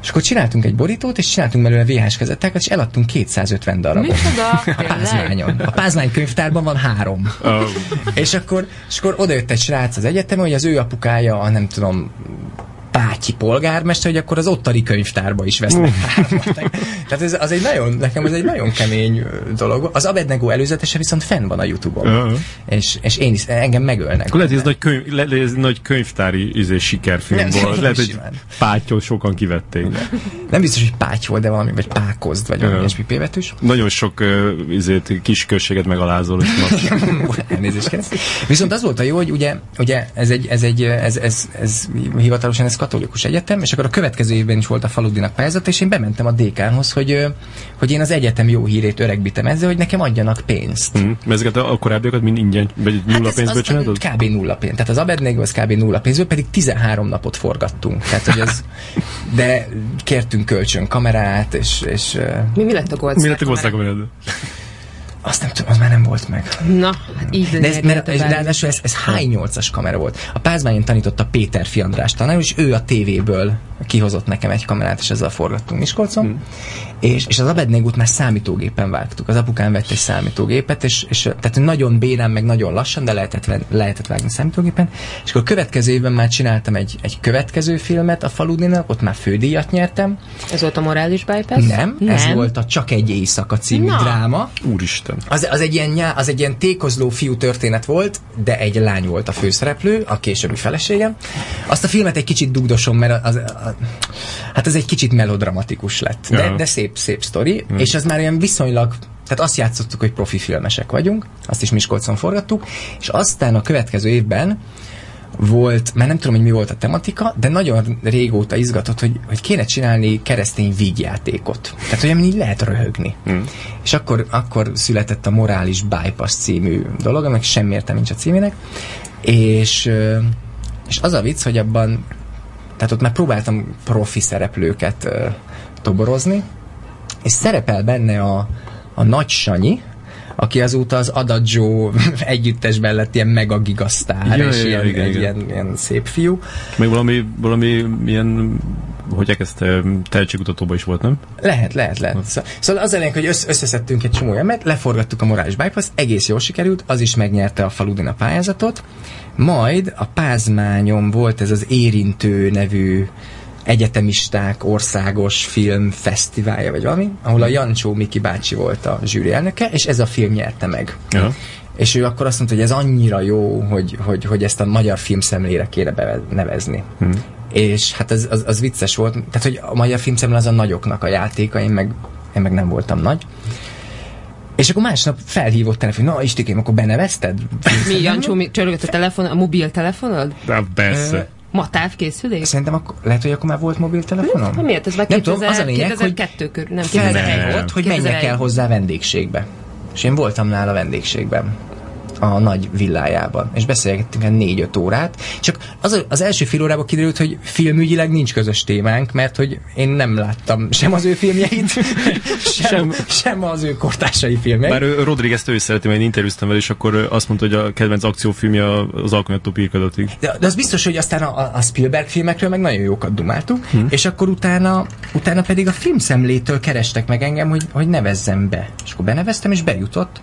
És akkor csináltunk egy borítót, és csináltunk belőle VHS kazettákat, és eladtunk 250 darabot. Micsoda? A Pázmányon. A Pázmány könyvtárban van három. Oh. és, akkor, és akkor odajött egy srác az egyetemre, hogy az ő apukája, a nem tudom, Pátyi polgármester, hogy akkor az ottani könyvtárba is vesznek Tehát ez az egy nagyon, nekem ez egy nagyon kemény dolog. Az Abednego előzetese viszont fenn van a Youtube-on. Uh-huh. És, és én is, engem megölnek. Akkor lehet, ez nagy, könyv, le, ez nagy könyvtári izé, sikerfilm nem, volt. Lehet, hogy pátyol sokan kivették. Nem biztos, hogy páty volt, de valami, vagy pákozd, vagy valami ilyesmi pévetős. Nagyon sok uh, izét, kis községet megalázol. Elnézést Viszont az volt a jó, hogy ugye, ugye ez, egy, ez, egy, ez, ez, ez, hivatalosan ez katolikus egyetem, és akkor a következő évben is volt a faludinak pályázat, és én bementem a dékánhoz, hogy, hogy én az egyetem jó hírét öregbítem ezzel, hogy nekem adjanak pénzt. Mm. Ezeket a, a korábbiakat mind ingyen, vagy nulla hát pénzből csinálod? Kb. nulla pénz. Tehát az Abednego az kb. nulla pénzből, pedig 13 napot forgattunk. Tehát, hogy ez, de kértünk kölcsön kamerát, és... és mi, mi lett a Gold Mi lett a Gold azt nem tudom, az már nem volt meg. Na, hát így De ez, mert, ez, ráadásul ez, ez H8-as kamera volt. A Pázmányon tanította Péter Fiandrás tanár, és ő a tévéből kihozott nekem egy kamerát, és ezzel forgattunk Miskolcon. Hmm. És, és az Abednégút már számítógépen vágtuk. Az apukám vett egy számítógépet, és, és tehát nagyon bénán, meg nagyon lassan, de lehetett, lehetett vágni számítógépen. És akkor a következő évben már csináltam egy, egy következő filmet a Faludinak, ott már fődíjat nyertem. Ez volt a morális bypass? Nem, Nem. ez volt a Csak egy éjszaka című Na. dráma. Úristen. Az, az, egy ilyen, az egy ilyen tékozló fiú történet volt, de egy lány volt a főszereplő, a későbbi feleségem. Azt a filmet egy kicsit dugdosom, mert az, az, az hát ez egy kicsit melodramatikus lett, de, ja. de szép, szép sztori, mm. és az már olyan viszonylag tehát azt játszottuk, hogy profi filmesek vagyunk, azt is Miskolcon forgattuk, és aztán a következő évben volt, már nem tudom, hogy mi volt a tematika, de nagyon régóta izgatott, hogy, hogy kéne csinálni keresztény vígjátékot. Tehát, hogy így lehet röhögni. Mm. És akkor, akkor született a Morális Bypass című dolog, aminek semmi értem nincs a címének, és, és az a vicc, hogy abban tehát ott már próbáltam profi szereplőket toborozni, és szerepel benne a, a Nagy Sanyi, aki azóta az Adagio együttesben lett ilyen mega gigasztár, ja, és ja, ilyen, igen, igen. Ilyen, ilyen szép fiú. Még valami, valami ilyen hogy ezt tehetségkutatóban is volt, nem? Lehet, lehet, lehet. Szóval, szóval az elég, hogy össz, összeszedtünk egy csomó mert leforgattuk a morális bypass, egész jól sikerült, az is megnyerte a faludin a pályázatot, majd a Pázmányom volt ez az Érintő nevű egyetemisták országos filmfesztiválja, vagy valami, ahol a Jancsó Miki bácsi volt a zsűri elnöke, és ez a film nyerte meg. Ja. És ő akkor azt mondta, hogy ez annyira jó, hogy, hogy, hogy ezt a magyar filmszemlére kéne nevezni. Hmm. És hát az, az, az vicces volt, tehát hogy a magyar filmszemle az a nagyoknak a játéka, én meg, én meg nem voltam nagy. És akkor másnap felhívott telefon, na Istikém, akkor benevezted? Mi, Jancsó, mi csörögött a telefon, a mobiltelefonod? De persze. Ma távkészülék? Szerintem akkor, lehet, hogy akkor már volt mobiltelefonom? Nem, miért? Ez már 2000, tudom, az a lényeg, 2002 körül, nem 2001 volt, hogy menjek el hozzá vendégségbe. És én voltam nála vendégségben. A nagy villájában, és beszélgettünk el négy-öt órát. Csak az, az első fél órában kiderült, hogy filmügyileg nincs közös témánk, mert hogy én nem láttam sem az ő filmjeit, sem, sem, sem az ő kortársai filmjeit. Bár Rodriguez ő szereti, mert én interjúztam vele, és akkor azt mondta, hogy a kedvenc akciófilmje az Alkonyattó pirkadatig. De, de, az biztos, hogy aztán a, a Spielberg filmekről meg nagyon jókat dumáltuk, hmm. és akkor utána, utána pedig a filmszemlétől kerestek meg engem, hogy, hogy nevezzem be. És akkor beneveztem, és bejutott.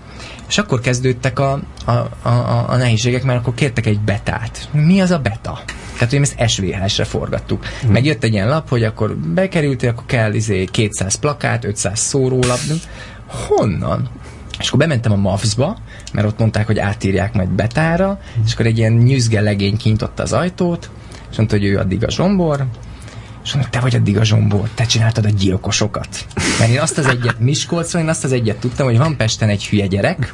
És akkor kezdődtek a, a, a, a, nehézségek, mert akkor kértek egy betát. Mi az a beta? Tehát, hogy ezt SVH-sre forgattuk. Hmm. Meg jött egy ilyen lap, hogy akkor bekerültél, akkor kell izé 200 plakát, 500 szórólap. Honnan? És akkor bementem a MAFS-ba, mert ott mondták, hogy átírják majd betára, és akkor egy ilyen nyüzge legény kintotta az ajtót, és mondta, hogy ő addig a zsombor, és mondta, te vagy addig a zsombor, te csináltad a gyilkosokat. Mert én azt az egyet Miskolcon, én azt az egyet tudtam, hogy van Pesten egy hülye gyerek,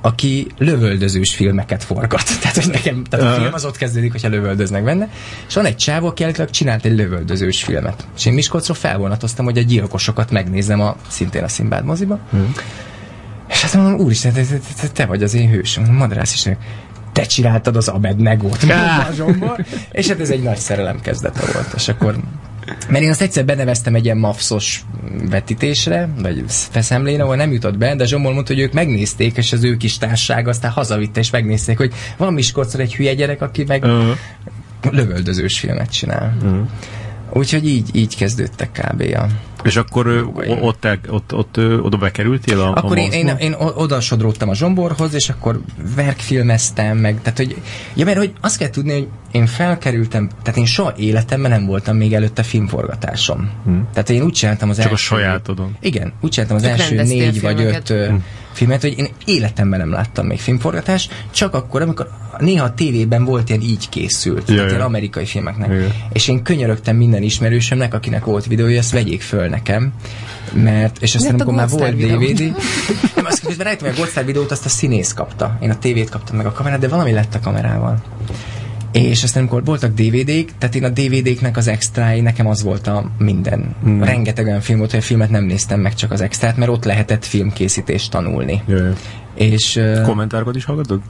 aki lövöldözős filmeket forgat. Tehát, hogy nekem, tehát a film az ott kezdődik, hogyha lövöldöznek benne. És van egy csávó, aki csinált egy lövöldözős filmet. És én Miskolcról felvonatoztam, hogy a gyilkosokat megnézem a, szintén a Szimbád moziba. Hmm. És azt mondom, úristen, te, te, te, te vagy az én hősöm. Madrász is te csináltad az Abednegót. és hát ez egy nagy szerelem kezdete volt. És akkor mert én azt egyszer beneveztem egy ilyen mafszos vetítésre, vagy feszemlén, ahol nem jutott be, de Zsombor mondta, hogy ők megnézték, és az ő kis társág aztán hazavitte, és megnézték, hogy van Miskolcon egy hülye gyerek, aki meg uh-huh. lövöldözős filmet csinál. Uh-huh. Úgyhogy így, így kezdődtek kb. a és akkor ott, ott, ott, ott, oda bekerültél a Akkor a én, én, én, oda sodródtam a Zsomborhoz, és akkor verkfilmeztem meg, tehát hogy, ja, mert hogy azt kell tudni, hogy én felkerültem, tehát én soha életemben nem voltam még előtte filmforgatásom. Hmm. Tehát én úgy csináltam az Csak első... a sajátodon. Igen, úgy csináltam az Csak első négy vagy öt hmm. Filmet, hogy én életemben nem láttam még filmforgatást, csak akkor, amikor néha a tévében volt ilyen így készült, ja, tehát ilyen amerikai filmeknek. Ja. És én könyörögtem minden ismerősömnek, akinek volt videója, ezt vegyék föl nekem, mert, és aztán amikor már volt DVD, nem, azt közben rájöttem, hogy a Goldstar videót azt a színész kapta. Én a tévét kaptam meg a kamerát, de valami lett a kamerával. És aztán amikor voltak DVD-k, tehát én a DVD-knek az extrái, nekem az volt a minden. Hmm. Rengeteg olyan film volt, hogy a filmet nem néztem meg csak az extrát, mert ott lehetett filmkészítést tanulni. Jaj. És, uh, Kommentárokat is hallgatod?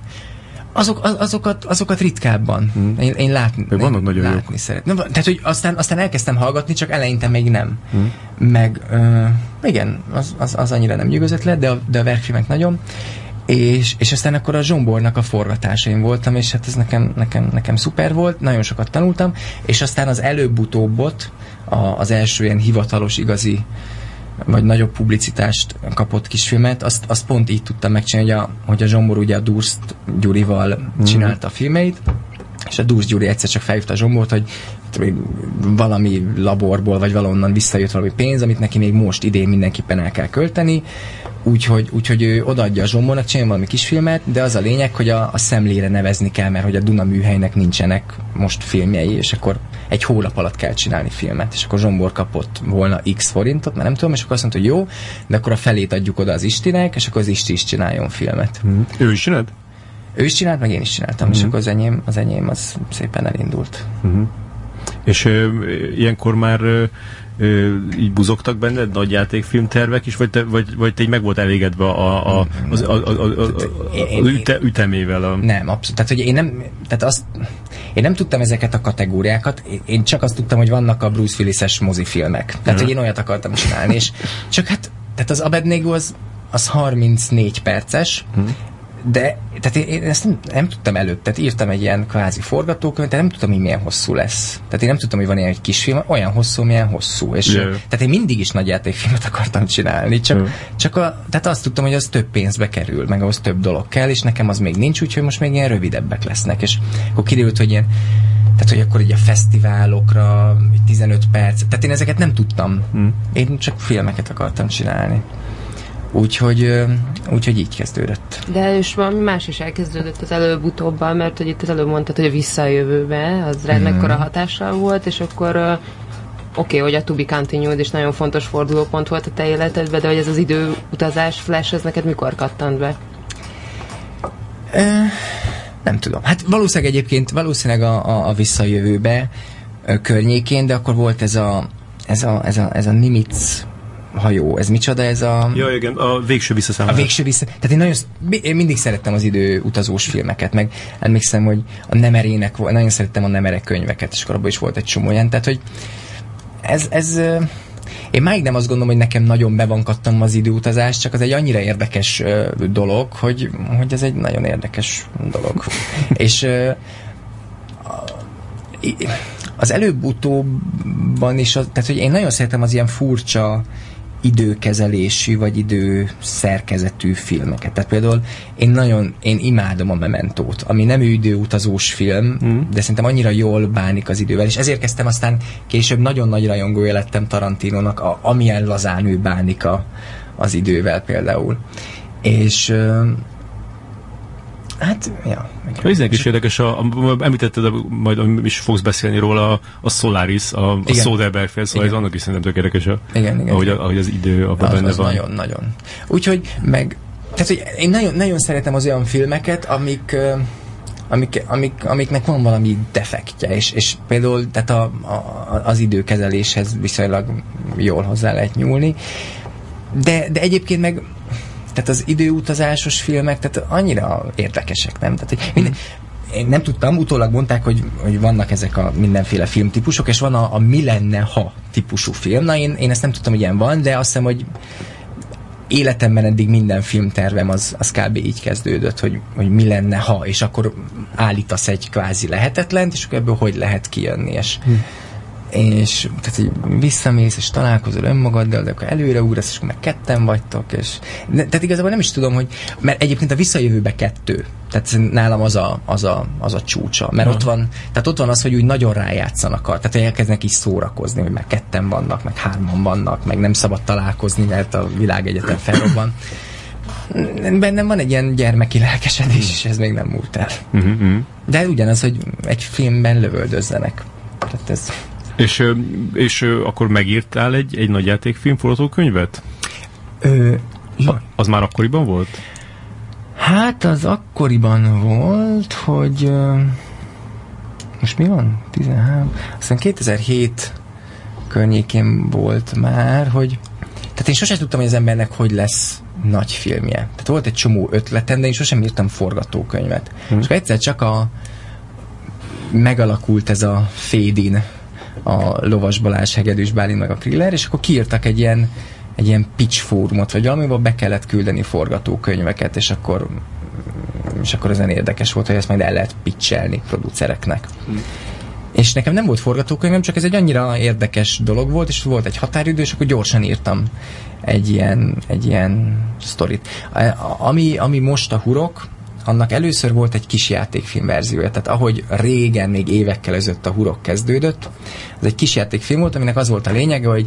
Azok, azokat, azokat ritkábban. Hmm. Én, én látni, Még vannak nagyon látni jók. szeretném. Tehát, hogy aztán, aztán elkezdtem hallgatni, csak eleinte még nem. Hmm. Meg, uh, igen, az, az, az annyira nem nyugodott le, de a, de a verkfilmek nagyon. És, és aztán akkor a Zsombornak a forgatásaim voltam, és hát ez nekem, nekem, nekem szuper volt, nagyon sokat tanultam, és aztán az előbb-utóbbot, a, az első ilyen hivatalos, igazi vagy nagyobb publicitást kapott kisfilmet, azt, azt pont így tudtam megcsinálni, hogy a, hogy a Zsombor ugye a Durst Gyurival mm. csinálta a filmeit, és a Durst Gyuri egyszer csak felhívta a Zsombort, hogy valami laborból, vagy valonnan visszajött valami pénz, amit neki még most idén mindenképpen el kell költeni, úgyhogy, úgyhogy ő odaadja a Zsombónak, csinál valami kisfilmet, de az a lényeg, hogy a, a szemlére nevezni kell, mert hogy a Duna műhelynek nincsenek most filmjei, és akkor egy hónap alatt kell csinálni filmet, és akkor Zsombor kapott volna x forintot, mert nem tudom, és akkor azt mondta, hogy jó, de akkor a felét adjuk oda az Istinek, és akkor az Isti is csináljon filmet. Mm. Ő is csinált? Ő is csinált, meg én is csináltam, mm. és akkor az enyém, az enyém az szépen elindult. Mm. És ö, ilyenkor már ö, ö, így buzogtak benned nagy játékfilmtervek is, vagy te, vagy, vagy te így meg volt elégedve a, a, az, a, a, a, a, az üte, ütemével? A... Nem, abszolút. Tehát, hogy én nem, tehát azt, én nem tudtam ezeket a kategóriákat, én csak azt tudtam, hogy vannak a Bruce Willis-es mozifilmek. Tehát, hogy én olyat akartam csinálni, és csak hát, tehát az Abednego az, az 34 perces, uh-huh de tehát én, én ezt nem, nem tudtam előtt, tehát írtam egy ilyen kvázi forgatókönyvet, de nem tudtam, hogy milyen hosszú lesz. Tehát én nem tudtam, hogy van ilyen egy kis film, olyan hosszú, milyen hosszú. És yeah. tehát én mindig is nagy játékfilmet akartam csinálni, csak, yeah. csak a, tehát azt tudtam, hogy az több pénzbe kerül, meg ahhoz több dolog kell, és nekem az még nincs, úgyhogy most még ilyen rövidebbek lesznek. És akkor kiderült, hogy ilyen tehát, hogy akkor így a fesztiválokra 15 perc, tehát én ezeket nem tudtam. Hmm. Én csak filmeket akartam csinálni. Úgyhogy, úgyhogy így kezdődött. De és valami más is elkezdődött az előbb-utóbban, mert hogy itt az előbb mondtad, hogy a visszajövőbe, az rá mm. hatással volt, és akkor oké, okay, hogy a To Be Continued is nagyon fontos fordulópont volt a te életedben, de hogy ez az időutazás flash, ez neked mikor kattant be? E, nem tudom. Hát valószínűleg egyébként, valószínűleg a, a, a visszajövőbe környékén, de akkor volt ez a, ez a, ez a, ez a Nimitz ha jó, ez micsoda ez a... Ja, igen, a végső visszaszámolás. A végső vissza... Tehát én, nagyon, én mindig szerettem az idő utazós filmeket, meg emlékszem, hogy a Nemerének, nagyon szerettem a Nemerek könyveket, és akkor abban is volt egy csomó olyan, tehát hogy ez, ez én máig nem azt gondolom, hogy nekem nagyon bevankattam az időutazás, csak az egy annyira érdekes dolog, hogy, hogy ez egy nagyon érdekes dolog. és az előbb-utóbban is, az, tehát hogy én nagyon szeretem az ilyen furcsa időkezelésű vagy idő szerkezetű filmeket. Tehát például én nagyon, én imádom a Mementót, ami nem időutazós film, mm. de szerintem annyira jól bánik az idővel, és ezért kezdtem aztán később nagyon nagy rajongója lettem Tarantinónak, a, amilyen lazán ő bánik a, az idővel például. És Hát, ja. Ez is érdekes, a, a, említetted, a, majd is fogsz beszélni róla, a, a Solaris, a, a Soderbergh fél, szóval ez annak is szerintem tök érdekes, a, igen, igen, ahogy, igen. ahogy az idő abban az, benne az van. nagyon, nagyon. Úgyhogy meg, tehát, hogy én nagyon, nagyon szeretem az olyan filmeket, amik amik, amik, amiknek van valami defektje, és, és például tehát a, a, az időkezeléshez viszonylag jól hozzá lehet nyúlni, de, de egyébként meg tehát az időutazásos filmek, tehát annyira érdekesek, nem? Tehát, hogy minden, én nem tudtam, utólag mondták, hogy, hogy vannak ezek a mindenféle filmtípusok, és van a, a mi lenne, ha típusú film. Na, én, én ezt nem tudtam, hogy ilyen van, de azt hiszem, hogy életemben eddig minden filmtervem az, az kb. így kezdődött, hogy, hogy mi lenne, ha, és akkor állítasz egy kvázi lehetetlent, és akkor ebből hogy lehet kijönni, és hm és tehát, hogy visszamész, és találkozol önmagaddal, de akkor előre ugrasz, és akkor meg ketten vagytok, és de, tehát igazából nem is tudom, hogy, mert egyébként a visszajövőbe kettő, tehát nálam az a, az a, az a csúcsa, mert uh-huh. ott van, tehát ott van az, hogy úgy nagyon rájátszanak, tehát elkezdenek is szórakozni, hogy meg ketten vannak, meg hárman vannak, meg nem szabad találkozni, mert a világegyetem felrobban. Bennem van egy ilyen gyermeki lelkesedés, és ez még nem múlt el. Uh-huh. De ugyanaz, hogy egy filmben lövöldözzenek. Tehát ez és, és akkor megírtál egy, egy nagy játékfilm forgatókönyvet? Ö, a, az már akkoriban volt? Hát az akkoriban volt, hogy most mi van? 13? Aztán 2007 környékén volt már, hogy tehát én sosem tudtam, hogy az embernek hogy lesz nagy filmje. Tehát volt egy csomó ötletem, de én sosem írtam forgatókönyvet. Hmm. És akkor egyszer csak a megalakult ez a Fédin a Lovas Balázs, Hegedűs Bálint, meg a Kriller, és akkor kiírtak egy ilyen, egy ilyen pitch fórumot, vagy valamivel be kellett küldeni forgatókönyveket, és akkor és akkor ezen érdekes volt, hogy ezt majd el lehet pitchelni producereknek. Hm. És nekem nem volt forgatókönyvem, csak ez egy annyira érdekes dolog volt, és volt egy határidő, és akkor gyorsan írtam egy ilyen, egy ilyen sztorit. Ami, ami most a hurok, annak először volt egy kis játékfilm verziója, tehát ahogy régen, még évekkel ezelőtt a hurok kezdődött, az egy kis játékfilm volt, aminek az volt a lényege, hogy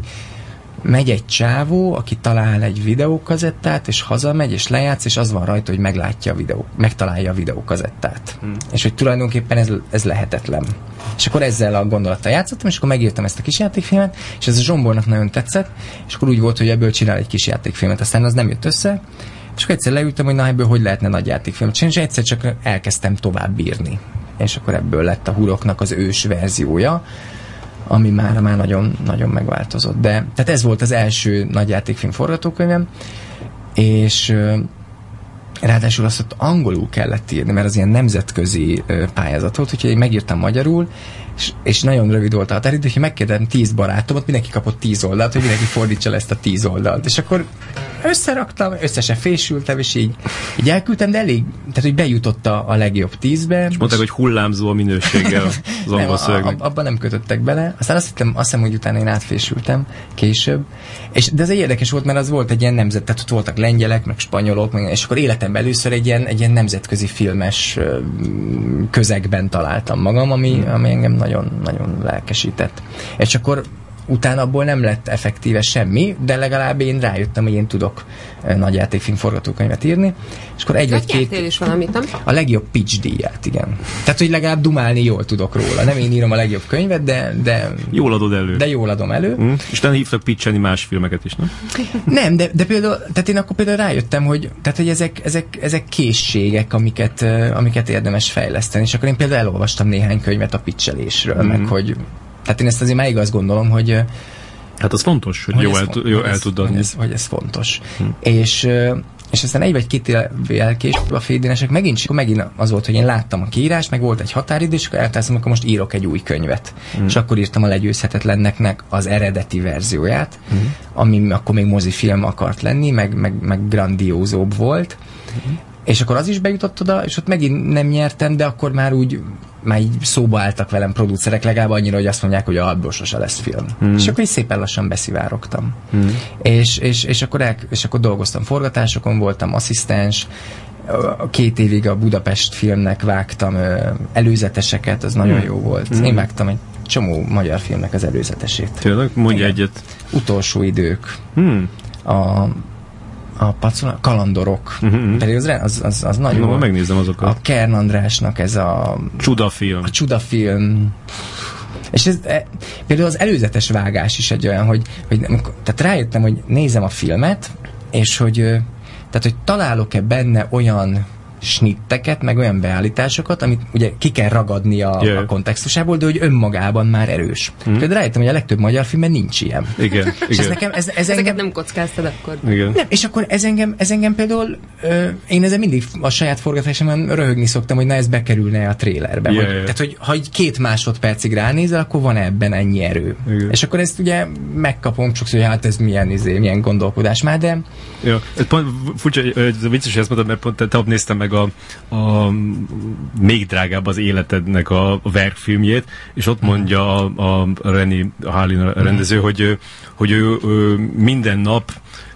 megy egy csávó, aki talál egy videókazettát, és hazamegy, és lejátsz, és az van rajta, hogy meglátja a videó, megtalálja a videókazettát. Hmm. És hogy tulajdonképpen ez, ez lehetetlen. És akkor ezzel a gondolattal játszottam, és akkor megírtam ezt a kis játékfilmet, és ez a Zsombornak nagyon tetszett, és akkor úgy volt, hogy ebből csinál egy kis játékfilmet. Aztán az nem jött össze, és akkor egyszer leültem, hogy na ebből hogy lehetne nagy játékfilmet csinálni, és egyszer csak elkezdtem tovább írni. És akkor ebből lett a huroknak az ős verziója, ami már, már nagyon, nagyon megváltozott. De, tehát ez volt az első nagy játékfilm forgatókönyvem, és ráadásul azt ott angolul kellett írni, mert az ilyen nemzetközi pályázat volt, úgyhogy én megírtam magyarul, és, és nagyon rövid volt a határidő, hogy megkérdeztem tíz barátomat, mindenki kapott tíz oldalt, hogy mindenki fordítsa le ezt a tíz oldalt. És akkor összeraktam, összesen fésültem, és így, így elküldtem, de elég, tehát hogy bejutott a, a legjobb tízbe. És mondták, hogy hullámzó a minőséggel az angol szövegnek. Abban nem kötöttek bele. Aztán azt hittem, azt hiszem, hogy utána én átfésültem később. És, de ez egy érdekes volt, mert az volt egy ilyen nemzet, tehát ott voltak lengyelek, meg spanyolok, meg, és akkor életemben először egy ilyen, egy ilyen nemzetközi filmes közegben találtam magam, ami, ami engem nagyon, nagyon lelkesített. És akkor utána abból nem lett effektíve semmi, de legalább én rájöttem, hogy én tudok nagy játékfilm forgatókönyvet írni. És akkor egy vagy két... is valamit, nem? A legjobb pitch díját, igen. Tehát, hogy legalább dumálni jól tudok róla. Nem én írom a legjobb könyvet, de... de jól adod elő. De jól adom elő. Mm. És te hívtak pitchelni más filmeket is, nem? nem, de, de például, tehát én akkor például rájöttem, hogy, tehát, hogy ezek, ezek, ezek készségek, amiket, amiket érdemes fejleszteni. És akkor én például elolvastam néhány könyvet a pitchelésről, mm. meg hogy tehát én ezt azért máig azt gondolom, hogy Hát az fontos, hogy, hogy jó, el, jó el tud adni. Hogy ez, hogy ez fontos. Hm. És és aztán egy vagy két évvel később a fédénesek megint, akkor megint az volt, hogy én láttam a kiírás, meg volt egy határidő, és akkor elteszem, akkor most írok egy új könyvet. Mm. És akkor írtam a legyőzhetetlennek az eredeti verzióját, mm. ami akkor még mozifilm akart lenni, meg, meg, meg grandiózóbb volt. Mm. És akkor az is bejutott oda, és ott megint nem nyertem, de akkor már úgy már így szóba álltak velem producerek, legalább annyira, hogy azt mondják, hogy abból sose lesz film. Hmm. És akkor így szépen lassan beszivárogtam. Hmm. És, és, és, akkor el, és akkor dolgoztam forgatásokon, voltam asszisztens, két évig a Budapest filmnek vágtam előzeteseket, az nagyon hmm. jó volt. Hmm. Én vágtam egy csomó magyar filmnek az előzetesét. Tényleg? Mondja egyet. Utolsó idők. Hmm. A a pacula, kalandorok. Uh-huh. Pedig az, az, az, az nagyon... No, megnézem azokat. A Kern Andrásnak ez a... Csudafilm. A csudafilm. És ez, e, például az előzetes vágás is egy olyan, hogy, hogy tehát rájöttem, hogy nézem a filmet, és hogy tehát, hogy találok-e benne olyan snitteket, meg olyan beállításokat, amit ugye ki kell ragadni a, yeah. a kontextusából, de hogy önmagában már erős. Mm. Például rájöttem, hogy a legtöbb magyar filmben nincs ilyen. Igen. és igen. Ez nekem, ez, ez Ezeket engem... nem kockáztad akkor. Igen. Nem, és akkor ez engem, ez engem például, ö, én ezzel mindig a saját forgatásomban röhögni szoktam, hogy na ez bekerülne a trélerbe. Yeah, hogy, yeah. Tehát, hogy ha egy két másodpercig ránézel, akkor van ebben ennyi erő. Igen. És akkor ezt ugye megkapom sokszor, hogy hát ez milyen, izé, milyen gondolkodás már, de... Ja, ez pont furcsa, ez vicces, hogy ezt mondod, mert pont te néztem meg a, a még drágább az életednek a, a verkfilmjét, és ott mondja a, a Reni Hálin rendező, hogy, hogy ő, ő minden nap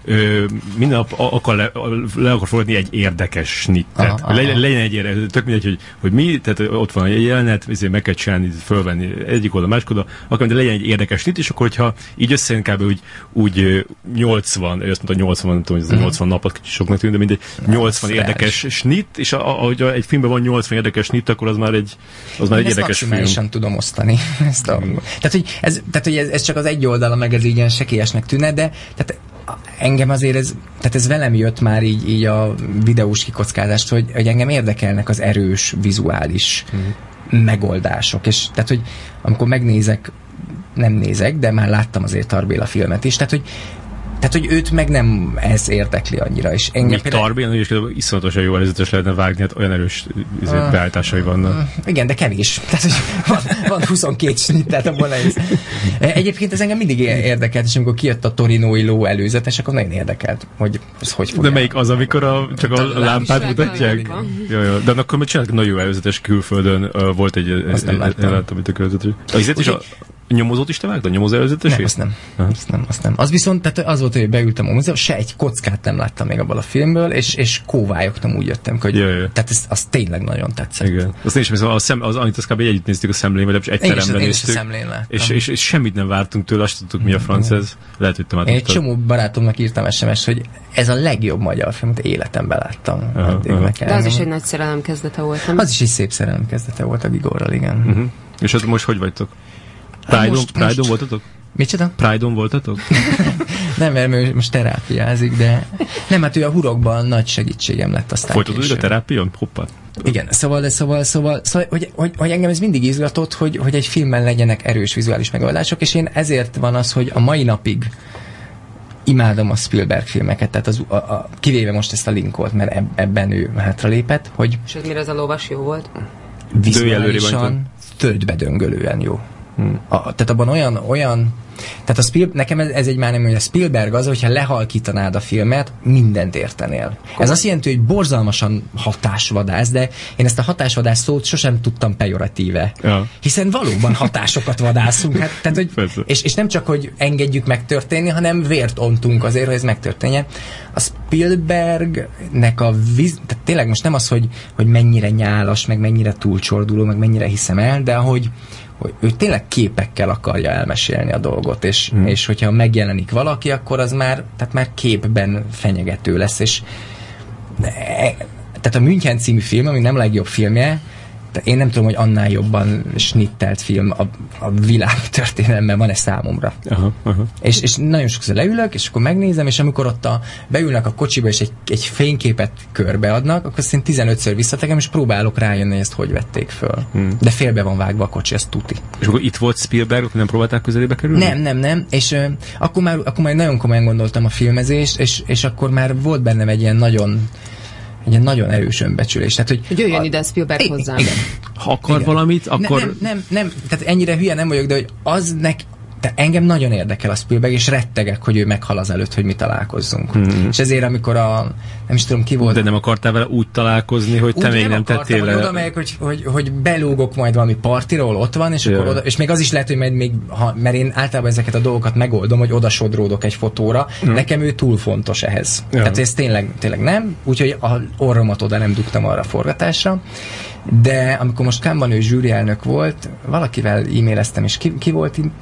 ö, minden nap akar le, le akar fogadni egy érdekes snittet. Aha. Le, legyen egy érdekes, tök mindegy, hogy, hogy mi, tehát ott van egy jelenet, ezért meg kell csinálni, fölvenni egyik oda, másik oda, akkor de legyen egy érdekes snit, és akkor, hogyha így összejön kb. úgy, úgy 80, ő azt mondta 80, nem tudom, hogy ez 80 napot kicsit soknak tűnt, de mindegy, 80 Fresh. érdekes snit, és ahogy egy filmben van 80 érdekes snit, akkor az már egy, az már egy érdekes film. tudom osztani. Ezt a, tehát, hogy, ez, tehát, hogy ez, ez, csak az egy oldala, meg ez ilyen sekélyesnek tűnne, de tehát engem azért ez, tehát ez velem jött már így, így a videós kikockázást, hogy, hogy engem érdekelnek az erős vizuális mm. megoldások, és tehát, hogy amikor megnézek nem nézek, de már láttam azért Tarbéla filmet is, tehát, hogy tehát, hogy őt meg nem ez érdekli annyira. És engem Míg például... Tarbén is iszonyatosan jó előzetes lehetne vágni, hát olyan erős uh, beállításai vannak. Uh, igen, de kevés. Tehát, hogy van, van 22 snit, tehát abban nehéz. Egyébként ez engem mindig érdekelt, és amikor kijött a Torinói ló előzetes, akkor nagyon érdekelt, hogy ez hogy fog. De melyik az, amikor a, csak a, a lámpát mutatják? Jó, jó. De akkor még csináltak nagyon jó előzetes külföldön, uh, volt egy, Azt nem láttam. láttam, a előzetes. Az is a, Nyomozót is te vágtad? Nyomozó előzetesét? Nem, azt nem. Aha. Azt nem, azt nem. Az viszont, tehát az volt, hogy beültem a múzeum, se egy kockát nem láttam még abban a filmből, és, és kóvályogtam, úgy jöttem, hogy ja, ja. tehát ez, az tényleg nagyon tetszett. Igen. Azt én is hiszem, az, szem, az Anit, kb. együtt néztük a szemlén, vagy egy én teremben is, néztük. Én is a szemlén láttam. És, és, és, semmit nem vártunk tőle, azt tudtuk, mi a franc ez. Lehet, hogy te már Én egy csomó barátomnak írtam sms hogy ez a legjobb magyar film, amit életemben láttam. Aha, aha. De az is egy nagy szerelem kezdete volt, nem? Az is egy szép szerelem kezdete volt a Gigorral, igen. Uh-huh. És ott most hogy vagytok? Pride-on, most, Pride-on most... voltatok? Micsoda? Pride-on voltatok? nem, mert ő most terápiázik, de nem, hát ő a hurokban nagy segítségem lett aztán Folytatod a terápion? Hoppá. Igen, szóval, de szóval, szóval, szóval hogy, hogy, hogy, engem ez mindig izgatott, hogy, hogy egy filmben legyenek erős vizuális megoldások, és én ezért van az, hogy a mai napig imádom a Spielberg filmeket, tehát az, a, a, kivéve most ezt a linkolt, mert eb, ebben ő hátralépett, hogy... És ez mire ez a lovas jó volt? Vizuálisan, földbe döngölően jó. Hmm. A, tehát abban olyan, olyan tehát a Spiel, nekem ez, ez egy már nem, hogy a Spielberg az, hogyha lehalkítanád a filmet, mindent értenél. Ez azt jelenti, hogy borzalmasan hatásvadász, de én ezt a hatásvadász szót sosem tudtam pejoratíve. Ja. Hiszen valóban hatásokat vadászunk. Hát, tehát, hogy, és, és nem csak, hogy engedjük megtörténni, hanem vért ontunk azért, hogy ez megtörténjen. A Spielbergnek a víz, tehát tényleg most nem az, hogy, hogy mennyire nyálas, meg mennyire túlcsorduló, meg mennyire hiszem el, de hogy, hogy ő tényleg képekkel akarja elmesélni a dolgot, és, hmm. és hogyha megjelenik valaki, akkor az már, tehát már képben fenyegető lesz, és e, tehát a München című film, ami nem legjobb filmje, én nem tudom, hogy annál jobban snittelt film a, a világ történelemben van-e számomra. Aha, aha. És, és nagyon sokszor leülök, és akkor megnézem, és amikor ott a, beülnek a kocsiba, és egy, egy fényképet körbeadnak, akkor én 15-ször visszategem, és próbálok rájönni, hogy ezt hogy vették föl. Hmm. De félbe van vágva a kocsi, ez tuti. És akkor itt volt Spielberg, nem próbálták közelébe kerülni? Nem, nem, nem. És ö, akkor, már, akkor már nagyon komolyan gondoltam a filmezést, és, és akkor már volt bennem egy ilyen nagyon egy ilyen nagyon erős önbecsülés. Tehát, hogy Hogy jöjjön ide Spielberg hozzám. Igen. Ha akar Igen. valamit, akkor... Ne, nem, nem, nem, tehát ennyire hülye nem vagyok, de hogy az nek, de engem nagyon érdekel a Spielberg, és rettegek, hogy ő meghal az előtt, hogy mi találkozzunk. Mm-hmm. És ezért, amikor a, nem is tudom ki volt, De nem akartál vele úgy találkozni, hogy te úgy még nem akartam, tettél hogy le... oda megyek, hogy, hogy, hogy belógok majd valami partiról, ott van, és, akkor oda, és még az is lehet, hogy majd még, ha, mert én általában ezeket a dolgokat megoldom, hogy oda sodródok egy fotóra, nekem ő túl fontos ehhez. Ja. Tehát ez tényleg, tényleg nem, úgyhogy a orromat oda nem dugtam arra a forgatásra, de amikor most Kámban ő zsűri elnök volt, valakivel e-maileztem, és ki, ki volt itt?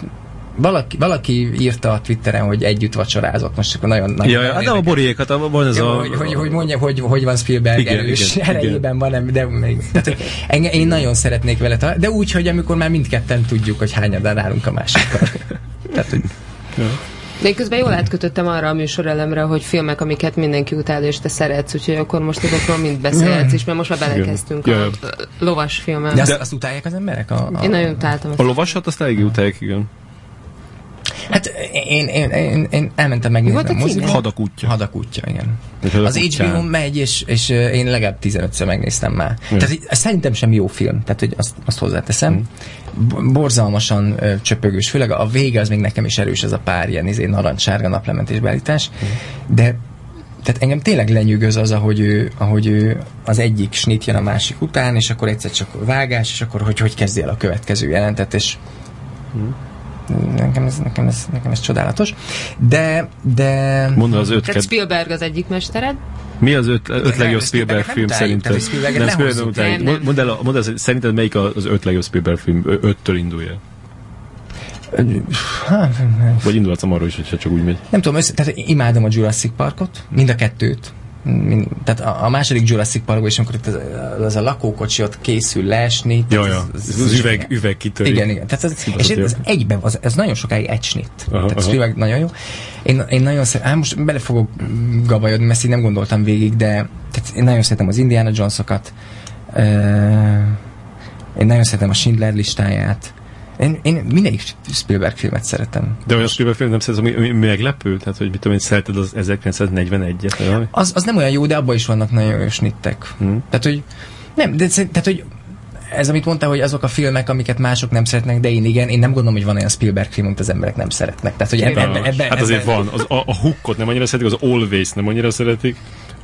Valaki, valaki írta a Twitteren, hogy együtt vacsorázott, most akkor nagyon, nagyon Ja, ja, de a borékat, a- van ez a... hogy, hogy, hogy mondja, hogy, hogy van Spielberg Igen, erős igen, erejében van, de még, tehát, engem, én nagyon szeretnék vele találni, de úgy, hogy amikor már mindketten tudjuk, hogy hányadán állunk a másikkal. tehát, hogy De én közben jól átkötöttem arra a műsorelemre, hogy filmek, amiket mindenki utál, és te szeretsz, úgyhogy akkor most azokról mind beszélhetsz is, mert most már belekezdtünk Igen. a lovas filmen. de azt, azt utálják az emberek? A, a, Én nagyon utáltam. A lovasat azt eléggé utálják, igen. Hát én, én, én, én elmentem megnézni volt a a moziba. címe? Hadak útja. Hadak útja, igen. Az. HBO megy, és, és én legalább 15-ször megnéztem már. Tehát így, ez szerintem sem jó film, tehát hogy azt, azt hozzáteszem. B- borzalmasan ö, csöpögős, főleg a vége az még nekem is erős, ez a pár ilyen izé, narancssárga naplementés beállítás. De tehát engem tényleg lenyűgöz az, ahogy ő, ahogy ő az egyik snit jön a másik után, és akkor egyszer csak vágás, és akkor hogy, hogy kezdi el a következő jelentet, és nekem ez, nekem ez, nekem ez csodálatos. De, de... Mondd el az öt Tehát. Spielberg az egyik mestered, Mi az öt, öt legjobb Spielberg film szerinted? Nem, ne Spielberg nem. Nem. Mondd el, mondd el, szerinted melyik az öt legjobb Spielberg film? Öttől indulj el. Hát, Vagy indulhatsz arról is, hogyha csak úgy megy. nem tudom, össze, tehát imádom a Jurassic Parkot, mind a kettőt. Mind, tehát a, a második Jurassic Parkban is, amikor itt az, az a lakókocsi ott készül leesni. Ja, tehát ja. Az, üveg, üveg kitörik. Igen, igen. Tehát ez, és ez, ez egyben, az, ez nagyon sokáig egy snit. Aha, tehát aha. Spielberg nagyon jó. Én, én nagyon szeretem, hát most bele fogok gabajodni, mert így nem gondoltam végig, de tehát én nagyon szeretem az Indiana Jonesokat. Uh, én nagyon szeretem a Schindler listáját. Én, én mindegyik Spielberg filmet szeretem. De olyan Spielberg film nem szeretsz, ami, ami meglepő? Tehát, hogy mit tudom én, szereted az 1941-et, vagy valami? Az, az nem olyan jó, de abban is vannak nagyon jó snittek. Hmm. Tehát, hogy nem, de tehát, hogy ez, amit mondta, hogy azok a filmek, amiket mások nem szeretnek, de én igen, én nem gondolom, hogy van olyan Spielberg film, amit az emberek nem szeretnek. Tehát, hogy ebben, ebben, ebben, hát azért van. Az, a, a Hookot nem annyira szeretik, az Always nem annyira szeretik.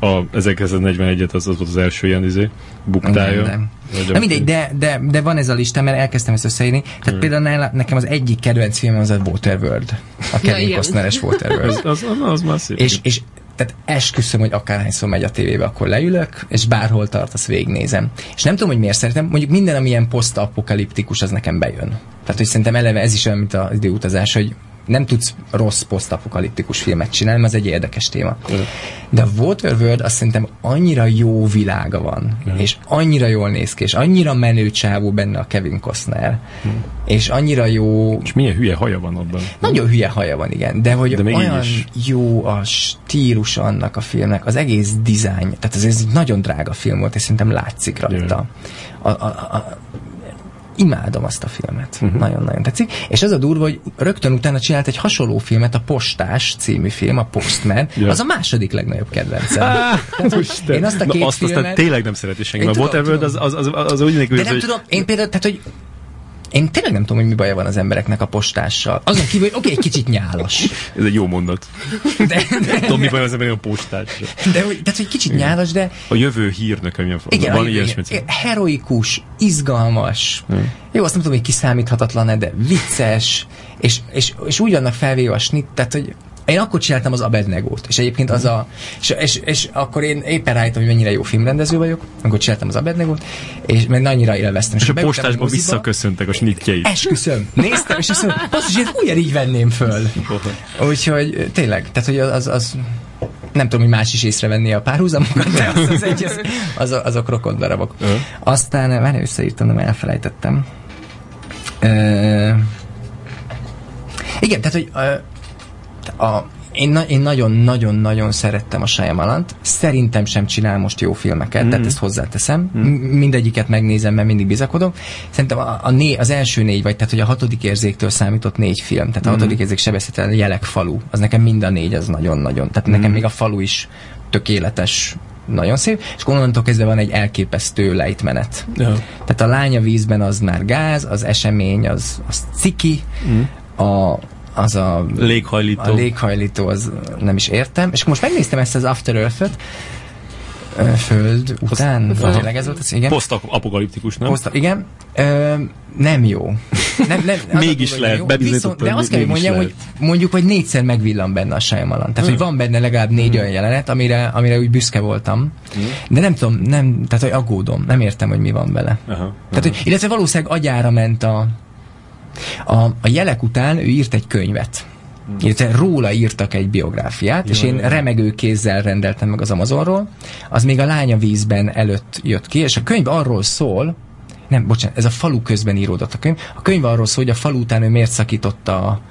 A 1941-et az, az volt az első ilyen izé, buktája. Nem, Na a- mindegy, de, de, de van ez a lista, mert elkezdtem ezt összeírni. Tehát Hmm. például nála, nekem az egyik kedvenc filmem az a Waterworld. A Kevin igen. Costneres Waterworld. Az, az, az, az már szép. és, és tehát esküszöm, hogy akárhányszor megy a tévébe, akkor leülök, és bárhol tart, azt végignézem. És nem tudom, hogy miért szeretem, mondjuk minden, ami ilyen posztapokaliptikus, az nekem bejön. Tehát, hogy szerintem eleve ez is olyan, mint az időutazás, hogy nem tudsz rossz posztapokaliptikus filmet csinálni, mert ez egy érdekes téma. De a Waterworld azt szerintem annyira jó világa van, és annyira jól néz ki, és annyira menő csávó benne a Kevin Costner, és annyira jó, és milyen hülye haja van abban. nagyon hülye haja van, igen, de hogy De még olyan jó a stílus annak a filmnek, az egész dizájn, tehát ez, egy nagyon drága film volt, és szerintem látszik rajta. A, a, a, imádom azt a filmet. Uh-huh. Nagyon-nagyon tetszik. És az a durva, hogy rögtön utána csinált egy hasonló filmet, a Postás című film, a Postman, Ja. az a második legnagyobb kedvencem. Én azt a Na, két azt aztán filmet- tényleg nem szereti senki. Tudom, Waterworld az, tudom. az, az, az úgy nélkül, De nem hogy tudom, én például, tehát, hogy én tényleg nem tudom, hogy mi baja van az embereknek a postással. Azon kívül, hogy oké, okay, egy kicsit nyálas. ez egy jó mondat. De, de, Tudom, mi baj az ember a postásra. de hogy, tehát, hogy kicsit nyálas, de A jövő hírnöke, milyen igen, van igen, ilyesmi. igen, heroikus, izgalmas. Hmm. Jó, azt nem tudom, hogy kiszámíthatatlan de vicces, és, és, és úgy vannak felvéve a snit, tehát, hogy én akkor csináltam az Abednego-t, és egyébként az a... És, és, és akkor én éppen rájöttem, hogy mennyire jó filmrendező vagyok, akkor csináltam az Abednego-t, és mert nagyira élveztem. És a beültem postásban visszaköszöntek a snitjeit. Esküszöm, néztem, és azt mondom, basszus, én ugyanígy venném föl. Úgyhogy tényleg, tehát hogy az, az Nem tudom, hogy más is észrevenné a párhuzamokat, de az, az, egy, az, az, azok rokon darabok. Aztán, várj, összeírtam, de már elfelejtettem. Ö, igen, tehát, hogy ö, a, én, na, én nagyon-nagyon-nagyon szerettem a Shyamalant. Szerintem sem csinál most jó filmeket, mm. tehát ezt hozzáteszem. Mm. Mindegyiket megnézem, mert mindig bizakodom. Szerintem a, a né, az első négy, vagy tehát, hogy a hatodik érzéktől számított négy film, tehát a Mm. hatodik érzék sebezhetetlen jelek falu, az nekem mind a négy, az nagyon-nagyon. Tehát Mm. nekem még a falu is tökéletes, nagyon szép, és onnantól kezdve van egy elképesztő lejtmenet. Ja. Tehát a lánya vízben az már gáz, az esemény az, az ciki, Mm. a, az a Léghajlító. a léghajlító, az nem is értem. És most megnéztem ezt az After Earth-öt, Föld után, Aha. tényleg ez volt az, igen. Posztapokaliptikus, nem? Poszta, igen. Ö, nem jó. Nem, nem, Mégis lehet, jó. Viszont, De azt kell, hogy mondjam, hogy mondjuk, hogy négyszer megvillan benne a Shyamalan. Tehát, hogy van benne legalább négy olyan jelenet, amire, amire úgy büszke voltam. De nem tudom, nem, tehát, hogy aggódom. Nem értem, hogy mi van vele. Aha. Tehát, hogy, illetve valószínűleg agyára ment a, a, a jelek után ő írt egy könyvet. Illetve róla írtak egy biográfiát, és én jó. remegő kézzel rendeltem meg az Amazonról. Az még a lánya vízben előtt jött ki, és a könyv arról szól, nem, bocsánat, ez a falu közben íródott a könyv. A könyv arról szól, hogy a falu után ő miért szakította a,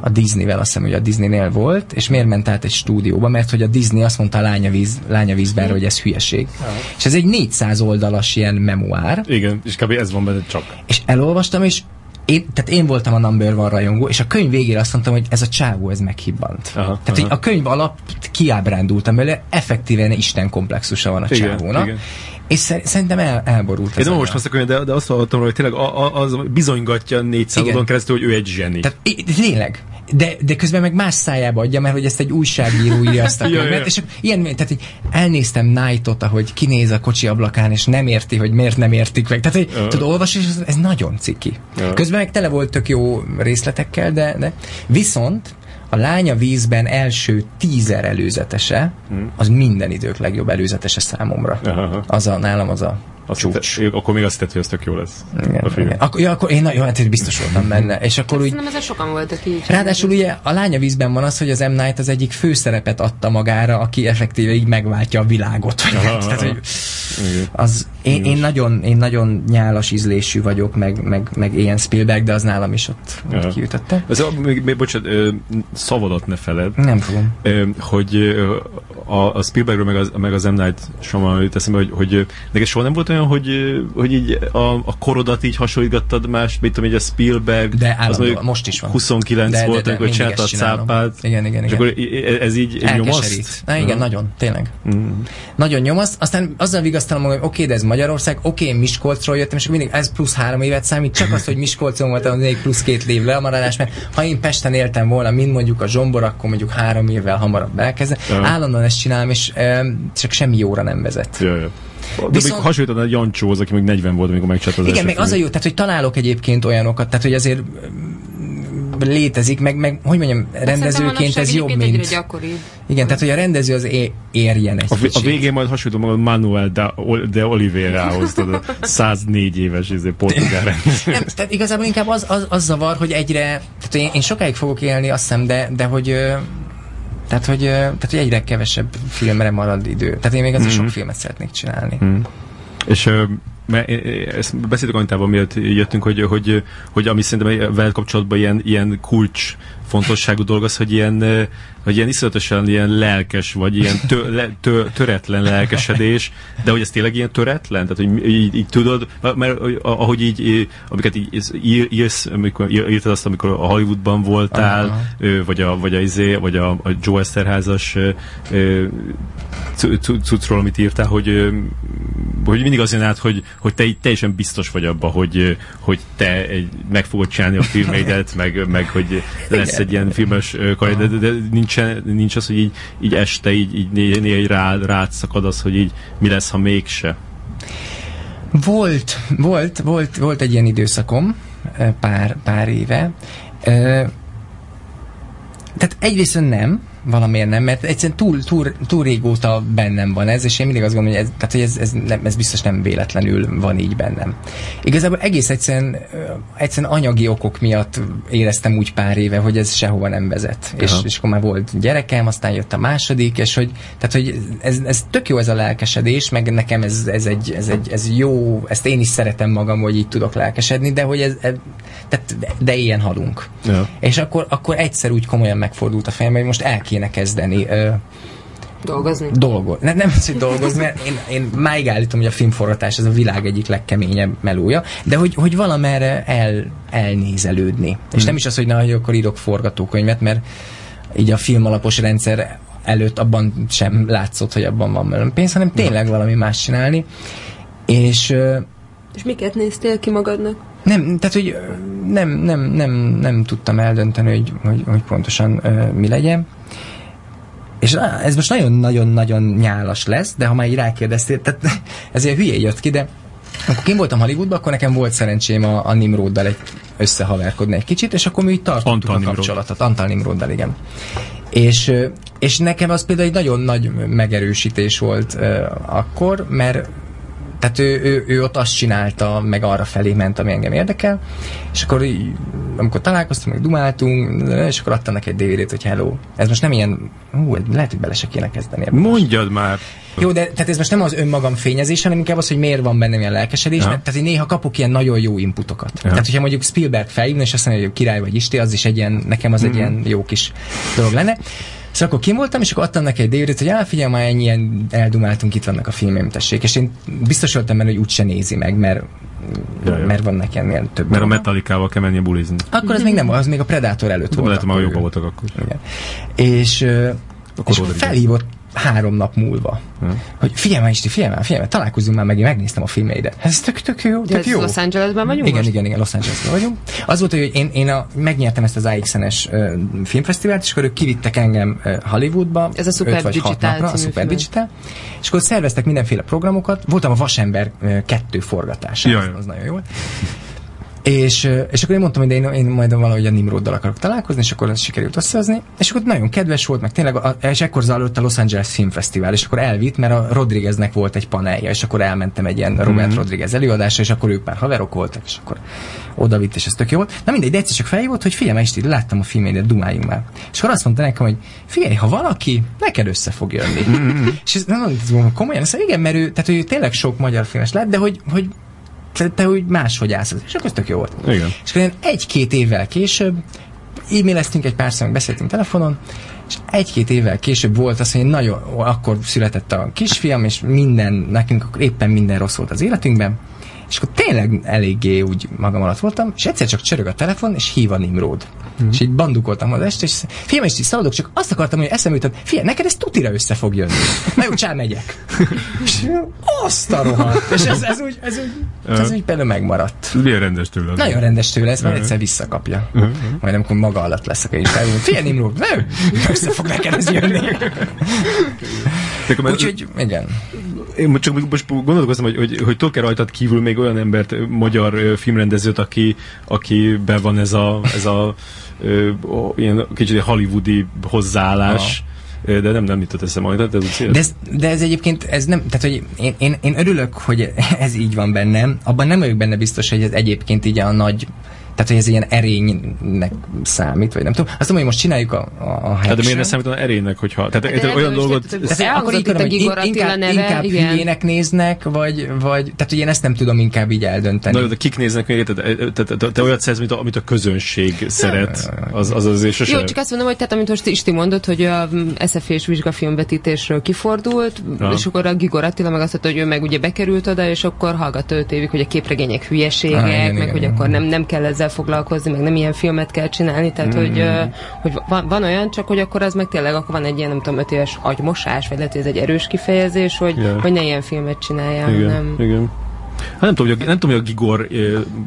a Disneyvel, azt hiszem, hogy a Disneynél volt, és miért ment át egy stúdióba, mert hogy a Disney azt mondta a lánya, víz, lánya vízben, hogy ez hülyeség. És ez egy 400 oldalas ilyen memoár, Igen, és kb. ez van benne csak. és elolvastam, és én, tehát én voltam a number van rajongó, és a könyv végére azt mondtam, hogy ez a csávó, ez meghibbant. Aha, tehát aha. Hogy a könyv alap kiábrándultam belőle, effektíven Isten komplexusa van a Igen, csávónak. igen. És szer- szerintem el, elborult Én nem most azt a de, de azt hallottam, róla, hogy tényleg a, a, az bizonygatja 400 Igen. oldalon keresztül, hogy ő egy zseni. Tehát tényleg. De, de közben meg más szájába adja, mert hogy ezt egy újságíró írja ezt a könyvet, és ilyen, tehát hogy elnéztem Knightot, ahogy kinéz a kocsi ablakán, és nem érti, hogy miért nem értik meg. Tehát, hogy Ja. tudod, olvas, és ez, ez nagyon ciki. Ja. Közben meg tele volt tök jó részletekkel, de, de viszont a lánya vízben első tízer előzetese, az minden idők legjobb előzetese számomra. Aha. Az a, nálam az a Azt csúcs. hitte, akkor még azt hittett, hogy ez tök jó lesz. Igen, a film. igen. Akkor, ja, akkor én nagyon, hát biztos voltam benne. És akkor úgy, Szerintem ezzel sokan voltak így. Ráadásul ugye a lánya vízben van az, hogy az M. Night az egyik főszerepet adta magára, aki effektíve így megváltja a világot. Vagy Aha, hát, tehát, hogy az, én, én, nagyon, én nagyon nyálas ízlésű vagyok, meg, meg, meg ilyen Spielberg, de az nálam is ott, ott kiütötte. Ez a, még, még, bocsánat, ö, szavadat ne feled, Nem fogom. ö, hogy ö, a, a Spielbergről meg az, meg az M. Night Shyamalan jut eszembe, hogy, hogy neked soha nem volt olyan, hogy, ö, hogy így a, a korodat így hasonlítgattad más, mit tudom, így a Spielberg, De az állandóan, mondjuk most is van. 29 De- de- volt, de amikor mindig csinálta a cápát. Igen, igen, És igen. akkor i- i- ez így nyomaszt? Na igen, Aha. nagyon, tényleg. Mm. Nagyon nyomaszt, aztán azzal vigasztalom magam, hogy oké, de ez Magyarország, oké, én Miskolcról jöttem, és akkor mindig ez plusz három évet számít, csak az, hogy Miskolcon voltam, az még plusz két év lemaradás, mert ha én Pesten éltem volna, mint mondjuk a Zsombor, akkor mondjuk három évvel hamarabb elkezdem. Ja. Állandóan ezt csinálom, és e, csak semmi jóra nem vezet. Ja, ja. De Viszont- még hasonlítaná a Jancsóhoz, aki még 40 volt, amikor megcsinálta az Igen, meg az a jó, tehát hogy találok egyébként olyanokat, tehát hogy azért mm, létezik, meg, meg hogy mondjam, rendezőként ez jobb, mint... gyakoribb. Igen, tehát hogy a rendező az é- érjen egy A, a végén majd hasonlítom magad Manuel de, de Oliveirahoz, tudod, 104 éves izé, portugál rendező. Nem, tehát igazából inkább az, az, az zavar, hogy egyre, tehát én, én sokáig fogok élni, azt hiszem, de, de hogy ö, tehát hogy, tehát, hogy egyre kevesebb filmre marad idő. Tehát én még azért Mhm. sok filmet szeretnék csinálni. Mm. És mert é- é- ezt beszéltük Anitával, miatt jöttünk, hogy, hogy, hogy ami szerintem veled kapcsolatban ilyen, ilyen kulcs fontosságú dolog az, hogy ilyen, ö, hogy ilyen iszonyatosan ilyen lelkes, vagy ilyen tö, le, tö, töretlen lelkesedés, de hogy ez tényleg ilyen töretlen? Tehát, hogy így, így tudod, mert ahogy így, amiket így ír- írsz, amikor ír- írtad azt, amikor a Hollywoodban voltál, Aha. vagy a, vagy a, izé, vagy a, a Joe Esterházas cuccról, amit írtál, hogy, hogy mindig az jön át, hogy, hogy te így teljesen biztos vagy abban, hogy, hogy te egy, meg fogod csinálni a filmeidet, meg, meg hogy lesz egy ilyen filmes karrier, de, de, de nincsen, nincs az, hogy így, így este így, így néha rá, rád szakad az, hogy így mi lesz, ha mégse. Volt, volt, volt, volt egy ilyen időszakom, pár, pár éve. Ö, Tehát egyrészt nem, valamiért nem, mert egyszerűen túl, túl, túl régóta bennem van ez, és én mindig azt gondolom, hogy ez, tehát, hogy ez, ez, nem, ez biztos nem véletlenül van így bennem. Igazából egész egyszerűen, egyszerűen anyagi okok miatt éreztem úgy pár éve, hogy ez sehova nem vezet. És, és akkor már volt gyerekem, aztán jött a második, és hogy, tehát, hogy ez, ez tök jó ez a lelkesedés, meg nekem ez, ez, egy, ez, egy, ez jó, ezt én is szeretem magam, hogy így tudok lelkesedni, de hogy ez, ez tehát, de, de ilyen halunk. Ja. És akkor, akkor egyszer úgy komolyan megfordult a fejem, hogy most el kéne kezdeni ö, Dolgozni? Dolgozni. Ne, nem az, hogy dolgozni, mert én, én máig állítom, hogy a filmforgatás ez a világ egyik legkeményebb melója, de hogy, hogy valamerre el, elnézelődni. Hmm. És nem is az, hogy na, hogy akkor írok forgatókönyvet, mert így a filmalapos rendszer előtt abban sem látszott, hogy abban van pénz, hanem tényleg valami más csinálni. És, és miket néztél ki magadnak? Nem, tehát, hogy nem, nem, nem, nem tudtam eldönteni, hogy, hogy, hogy pontosan uh, mi legyen. És ez most nagyon-nagyon-nagyon nyálas lesz, de ha már így rákérdeztél, tehát ez ilyen hülye jött ki, de akkor kim voltam Hollywoodban, akkor nekem volt szerencsém a, a Nimroddal egy összehaverkodni egy kicsit, és akkor mi így tartottuk Antal a kapcsolatot. Antal Nimroddal, igen. És, és nekem az például egy nagyon nagy megerősítés volt uh, akkor, mert tehát ő, ő, ő ott azt csinálta, meg arra felé ment, ami engem érdekel, és akkor így, amikor találkoztunk, meg dumáltunk, és akkor adtam neki egy DVD-t, hogy hello. Ez most nem ilyen, hú, lehet, hogy bele se kéne kezdeni. Mondjad most. már! Jó, de tehát ez most nem az önmagam fényezés, hanem inkább az, hogy miért van bennem ilyen lelkesedés, ja. mert tehát én néha kapok ilyen nagyon jó inputokat. Ja. Tehát, hogyha mondjuk Spielberg felhívna, és azt mondja, hogy király vagy Isti, az is egy ilyen, nekem az mm. egy mhm. ilyen jó kis dolog lenne. Szóval akkor kim voltam, és akkor adtam neki egy dvd hogy elfigyelj, már ennyien eldumáltunk, itt vannak a filmjeim, tessék. És én biztos voltam benne, hogy úgyse nézi meg, mert ja, mert van neki ennél több. Mert a Metallicával kell menni bulizni. Akkor az még nem, az még a Predator előtt volt. Lehet, már jobban voltak akkor. Igen. És, akkor és felhívott három nap múlva. Hmm. Hogy figyelj már, Isti, figyelj már, figyelj már, találkozunk már meg, én megnéztem a filmeidet. Ez tök, tök jó, tök jó. Los Angelesben vagyunk Igen, most? igen, igen, Los Angelesben vagyunk. Az volt, hogy én, én a, megnyertem ezt az AXN-es uh, filmfesztivált, és akkor ők kivittek engem uh, Hollywoodba. Ez a Super Digital napra, a Super Digital. És akkor szerveztek mindenféle programokat. Voltam a Vasember uh, kettő forgatása. Az, az nagyon jó. És, és akkor én mondtam, hogy én, én majd valahogy a Nimroddal akarok találkozni, és akkor ezt sikerült összehozni. És akkor nagyon kedves volt, meg tényleg, a, és ekkor zajlott a Los Angeles Film Festival, és akkor elvitt, mert a Rodrigueznek volt egy panelja, és akkor elmentem egy ilyen Robert mm-hmm. Rodriguez előadásra, és akkor ők már haverok voltak, és akkor oda vitt, és ez tök jó volt. Na mindegy, de egyszer csak feljött, hogy figyelj, is láttam a filmédet, dumáljunk már. És akkor azt mondta nekem, hogy figyelj, ha valaki, neked össze fog jönni. Mm-hmm. és ez nem mondom, komolyan, szóval igen, mert ő, tehát ő tényleg sok magyar filmes lett, de hogy, hogy te, te úgy máshogy állsz. És akkor ez tök jó volt. Igen. És akkor egy-két évvel később e-maileztünk egy pár szóval, beszéltünk telefonon, és egy-két évvel később volt az, hogy nagyon, akkor született a kisfiam, és minden, nekünk éppen minden rossz volt az életünkben, és akkor tényleg eléggé úgy magam alatt voltam, és egyszer csak csörög a telefon, és hív a Nimrod. Mm. És így bandukoltam az este, és fiam, és így szaladok, csak azt akartam, hogy eszembe jutott, fiam, neked ez tutira össze fog jönni. Na jó, csá, megyek. és azt a rohadt. És ez, ez, úgy, ez, úgy, ez úgy például megmaradt. Milyen rendes tőle. Nagyon rendes tőle, ez már egyszer visszakapja. Majd amikor maga alatt lesz, akkor is felhívom. Fiam, Nimrod, nem, össze fog neked ez jönni. Úgyhogy, igen én csak most gondolkoztam, hogy, hogy, hogy tudok-e rajtad kívül még olyan embert, magyar filmrendezőt, aki, aki be van ez a, ez a ö, ilyen kicsit hollywoodi hozzáállás. Aha de nem, nem jutott eszembe majd. De, de, ez, de ez egyébként, ez nem, tehát hogy én, én, én örülök, hogy ez így van bennem, abban nem vagyok benne biztos, hogy ez egyébként így a nagy tehát, hogy ez ilyen erénynek számít, vagy nem tudom. Azt mondom, hogy most csináljuk a, a, a hát, de miért ne számít erénynek, hogyha... Tehát de olyan dolgot... Tehát, akkor így tudom, hogy inkább, neve, inkább igen. hülyének néznek, vagy, vagy... Tehát, hogy én ezt nem tudom inkább így eldönteni. Na, de kik néznek még, te, te, olyat szeretsz, mint a, amit a közönség szeret. Az, az azért sose... Jó, csak azt mondom, hogy tehát, amit most Isti mondott, hogy a SZF-és vizsgafilmvetítésről kifordult, ha. és akkor a Gigor Attila meg azt mondta, hogy ő meg ugye bekerült oda, és akkor hallgat öt évig, hogy a képregények hülyeségek, ah, igen, meg igen, hogy igen. akkor nem, nem kell ezzel ezzel foglalkozni, meg nem ilyen filmet kell csinálni, tehát mm. hogy, hogy van, van olyan, csak hogy akkor az meg tényleg akkor van egy ilyen, nem tudom, öt éves agymosás, vagy lehet, hogy ez egy erős kifejezés, hogy, yeah. hogy ne ilyen filmet csinálja, igen, nem. Igen. Hát nem tudom, hogy a, nem tudom, hogy a Gigor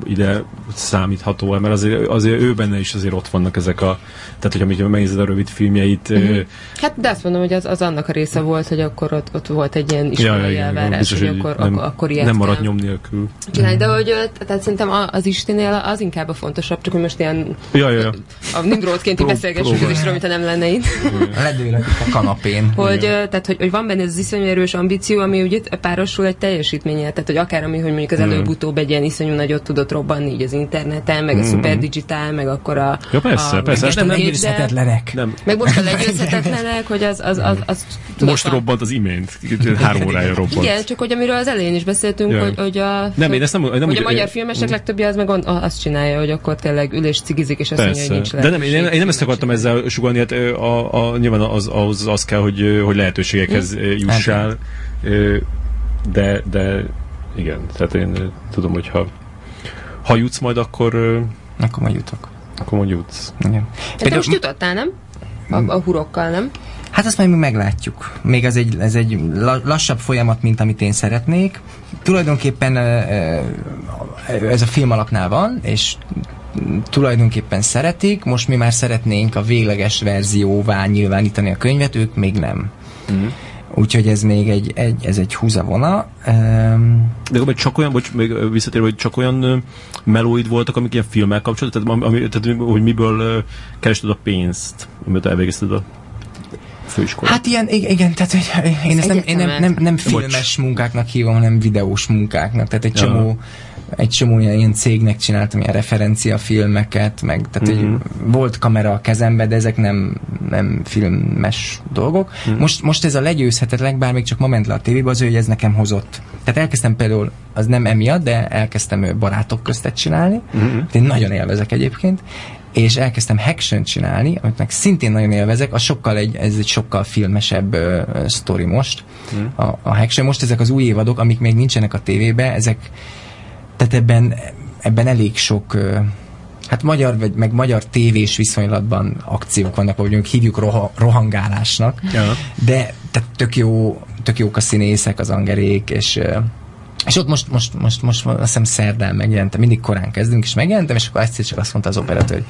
ide számítható mert azért, azért ő benne is azért ott vannak ezek a... Tehát, hogyha még megnézed a rövid filmjeit... Mm-hmm. Hát de azt mondom, hogy az, az annak a része volt, hogy akkor ott, ott volt egy ilyen iskolai ja, elvárás, biztos, hogy, akkor, nem, akkor, akkor ilyet Nem maradt nyom nélkül. Csinálj, de hogy tehát szerintem az Istinél az inkább a fontosabb, csak hogy most ilyen ja, ja, ja. a Nimrodkénti beszélgessünk, és mintha nem lenne itt. Ledőlök a kanapén. hogy, tehát, hogy, hogy van benne ez az iszonyú erős ambíció, ami ugye párosul egy teljesítménye, tehát hogy akár ami, hogy mondjuk az előbb-utóbb egy ilyen iszonyú nagyot tudott robbanni így az interneten, meg a szuper digitál, meg akkor a... Ja, persze, a, persze. Nem, legyőzhetetlenek. Nem. Meg most a legyőzhetetlenek, hogy az, az, az, az Most robbant az imént. Három órája robbant. Igen, csak hogy amiről az elején is beszéltünk, Ja. hogy, hogy a, Nem, én ezt nem, nem hogy úgy- a magyar filmesek legtöbbje az meg on- azt csinálja, hogy akkor tényleg ül és cigizik, és azt mondja, hogy nincs. De nem, én, én nem ezt akartam ezzel sugalni, hát a, a, nyilván az, az, az kell, hogy, hogy lehetőségekhez ö, jussál, de, de igen, tehát én ö, tudom, hogy ha, ha jutsz majd, akkor, ö, Akkor majd jutok. akkor majd jutsz. Igen. De te most jutottál, nem? A, a hurokkal, nem? Hát azt majd még meglátjuk. Még ez egy, ez egy la- lassabb folyamat, mint amit én szeretnék. Tulajdonképpen ö, ez a film alapnál van, és tulajdonképpen szeretik, most mi már szeretnénk a végleges verzióvá nyilvánítani a könyvet, ők még nem. Mm. Úgyhogy ez még egy, egy, ez egy húzavona. Um, De akkor csak olyan, bocs, még visszatérve, hogy csak olyan melóid voltak, amik ilyen filmmel kapcsolatban, tehát, ami, tehát hogy miből kerested a pénzt, amit elvégezted a főiskolát. hát ilyen, igen, tehát hogy én ezt nem, én nem, nem, nem filmes munkáknak hívom, hanem videós munkáknak. Tehát egy Ja. csomó egy csomó ilyen, cégnek csináltam ilyen referenciafilmeket, meg tehát Mhm. mm-hmm. volt kamera a kezembe, de ezek nem, nem filmes dolgok. Mm. Most, most ez a legyőzhetetlen, bár még csak ma ment le a tévébe, az ő, hogy ez nekem hozott. Tehát elkezdtem például, az nem emiatt, de elkezdtem ö, barátok köztet csinálni. Mhm. Mm-hmm. Én nagyon élvezek egyébként és elkezdtem action csinálni, amit meg szintén nagyon élvezek, az sokkal egy, ez egy sokkal filmesebb uh, sztori most. Mhm. A, a action most ezek az új évadok, amik még nincsenek a tévébe, ezek tehát ebben, ebben elég sok hát magyar, vagy meg magyar tévés viszonylatban akciók vannak, ahogy mondjuk hívjuk roha, rohangálásnak, Ja. de tehát tök, jó, tök jók a színészek, az angerék, és és ott most, most, most, most azt hiszem szerdán megjelentem, mindig korán kezdünk, és megjelentem, és akkor egyszer csak azt mondta az operatőr, hogy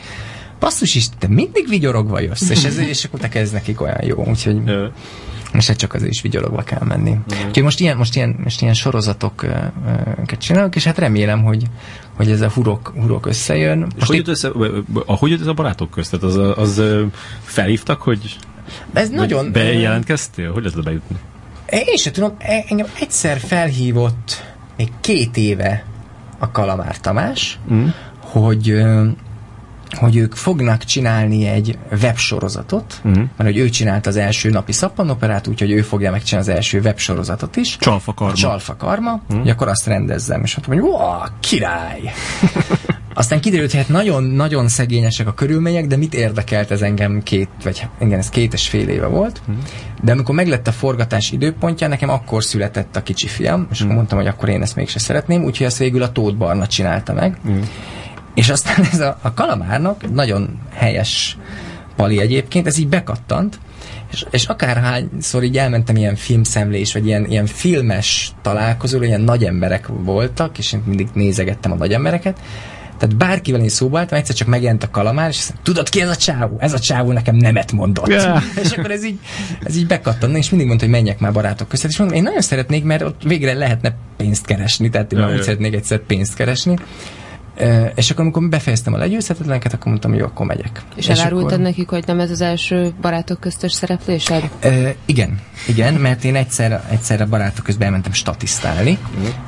basszus is, te mindig vigyorogva jössz, és, ez, és akkor te ez nekik olyan jó, úgyhogy Most hát csak azért is vigyorogva kell menni. Mm. Úgyhogy most ilyen, most ilyen, most ilyen sorozatokat csinálok, és hát remélem, hogy, hogy ez a hurok, hurok összejön. És Most hogy jött össze, vagy- vagy- hogy jött ez a barátok közt? Tehát az, az felhívtak, hogy ez nagyon... bejelentkeztél? Hogy lehet bejutni? Én sem tudom, e- engem egyszer felhívott még két éve a Kalamár Tamás, Mm. hogy hogy ők fognak csinálni egy websorozatot, Mhm. mert hogy ő csinált az első napi szappanoperát, úgyhogy ő fogja megcsinálni az első websorozatot is. Csalfa karma. A csalfa karma, hogy akkor azt rendezzem, és mondtam, hogy király! Aztán kiderült, hogy hát nagyon-nagyon szegényesek a körülmények, de mit érdekelt ez engem két, vagy igen, ez két és fél éve volt. De amikor meglett a forgatás időpontja, nekem akkor született a kicsi fiam, és akkor mondtam, hogy akkor én ezt mégse szeretném, úgyhogy ezt végül a Tóth Barna csinálta meg. És aztán ez a, a kalamárnak nagyon helyes pali egyébként, ez így bekattant, és, és akárhányszor így elmentem ilyen filmszemlés, vagy ilyen, ilyen filmes találkozóra, ilyen nagy emberek voltak, és én mindig nézegettem a nagy embereket, tehát bárkivel én szóba álltam, egyszer csak megjelent a kalamár, és azt tudod ki ez a csávó? Ez a csávó nekem nemet mondott. Yeah. és akkor ez így, ez így bekattant, és mindig mondta, hogy menjek már barátok között. És mondom, én nagyon szeretnék, mert ott végre lehetne pénzt keresni, tehát én ja, úgy ja. szeretnék egyszer pénzt keresni. És akkor, amikor befejeztem a legyőzhetetleneket, akkor mondtam, hogy jó, akkor megyek. És elárultad akkor, nekik, hogy nem ez az első barátok köztös szereplésed? Ö, igen, igen, mert én egyszer, egyszer a barátok közben elmentem statisztálni.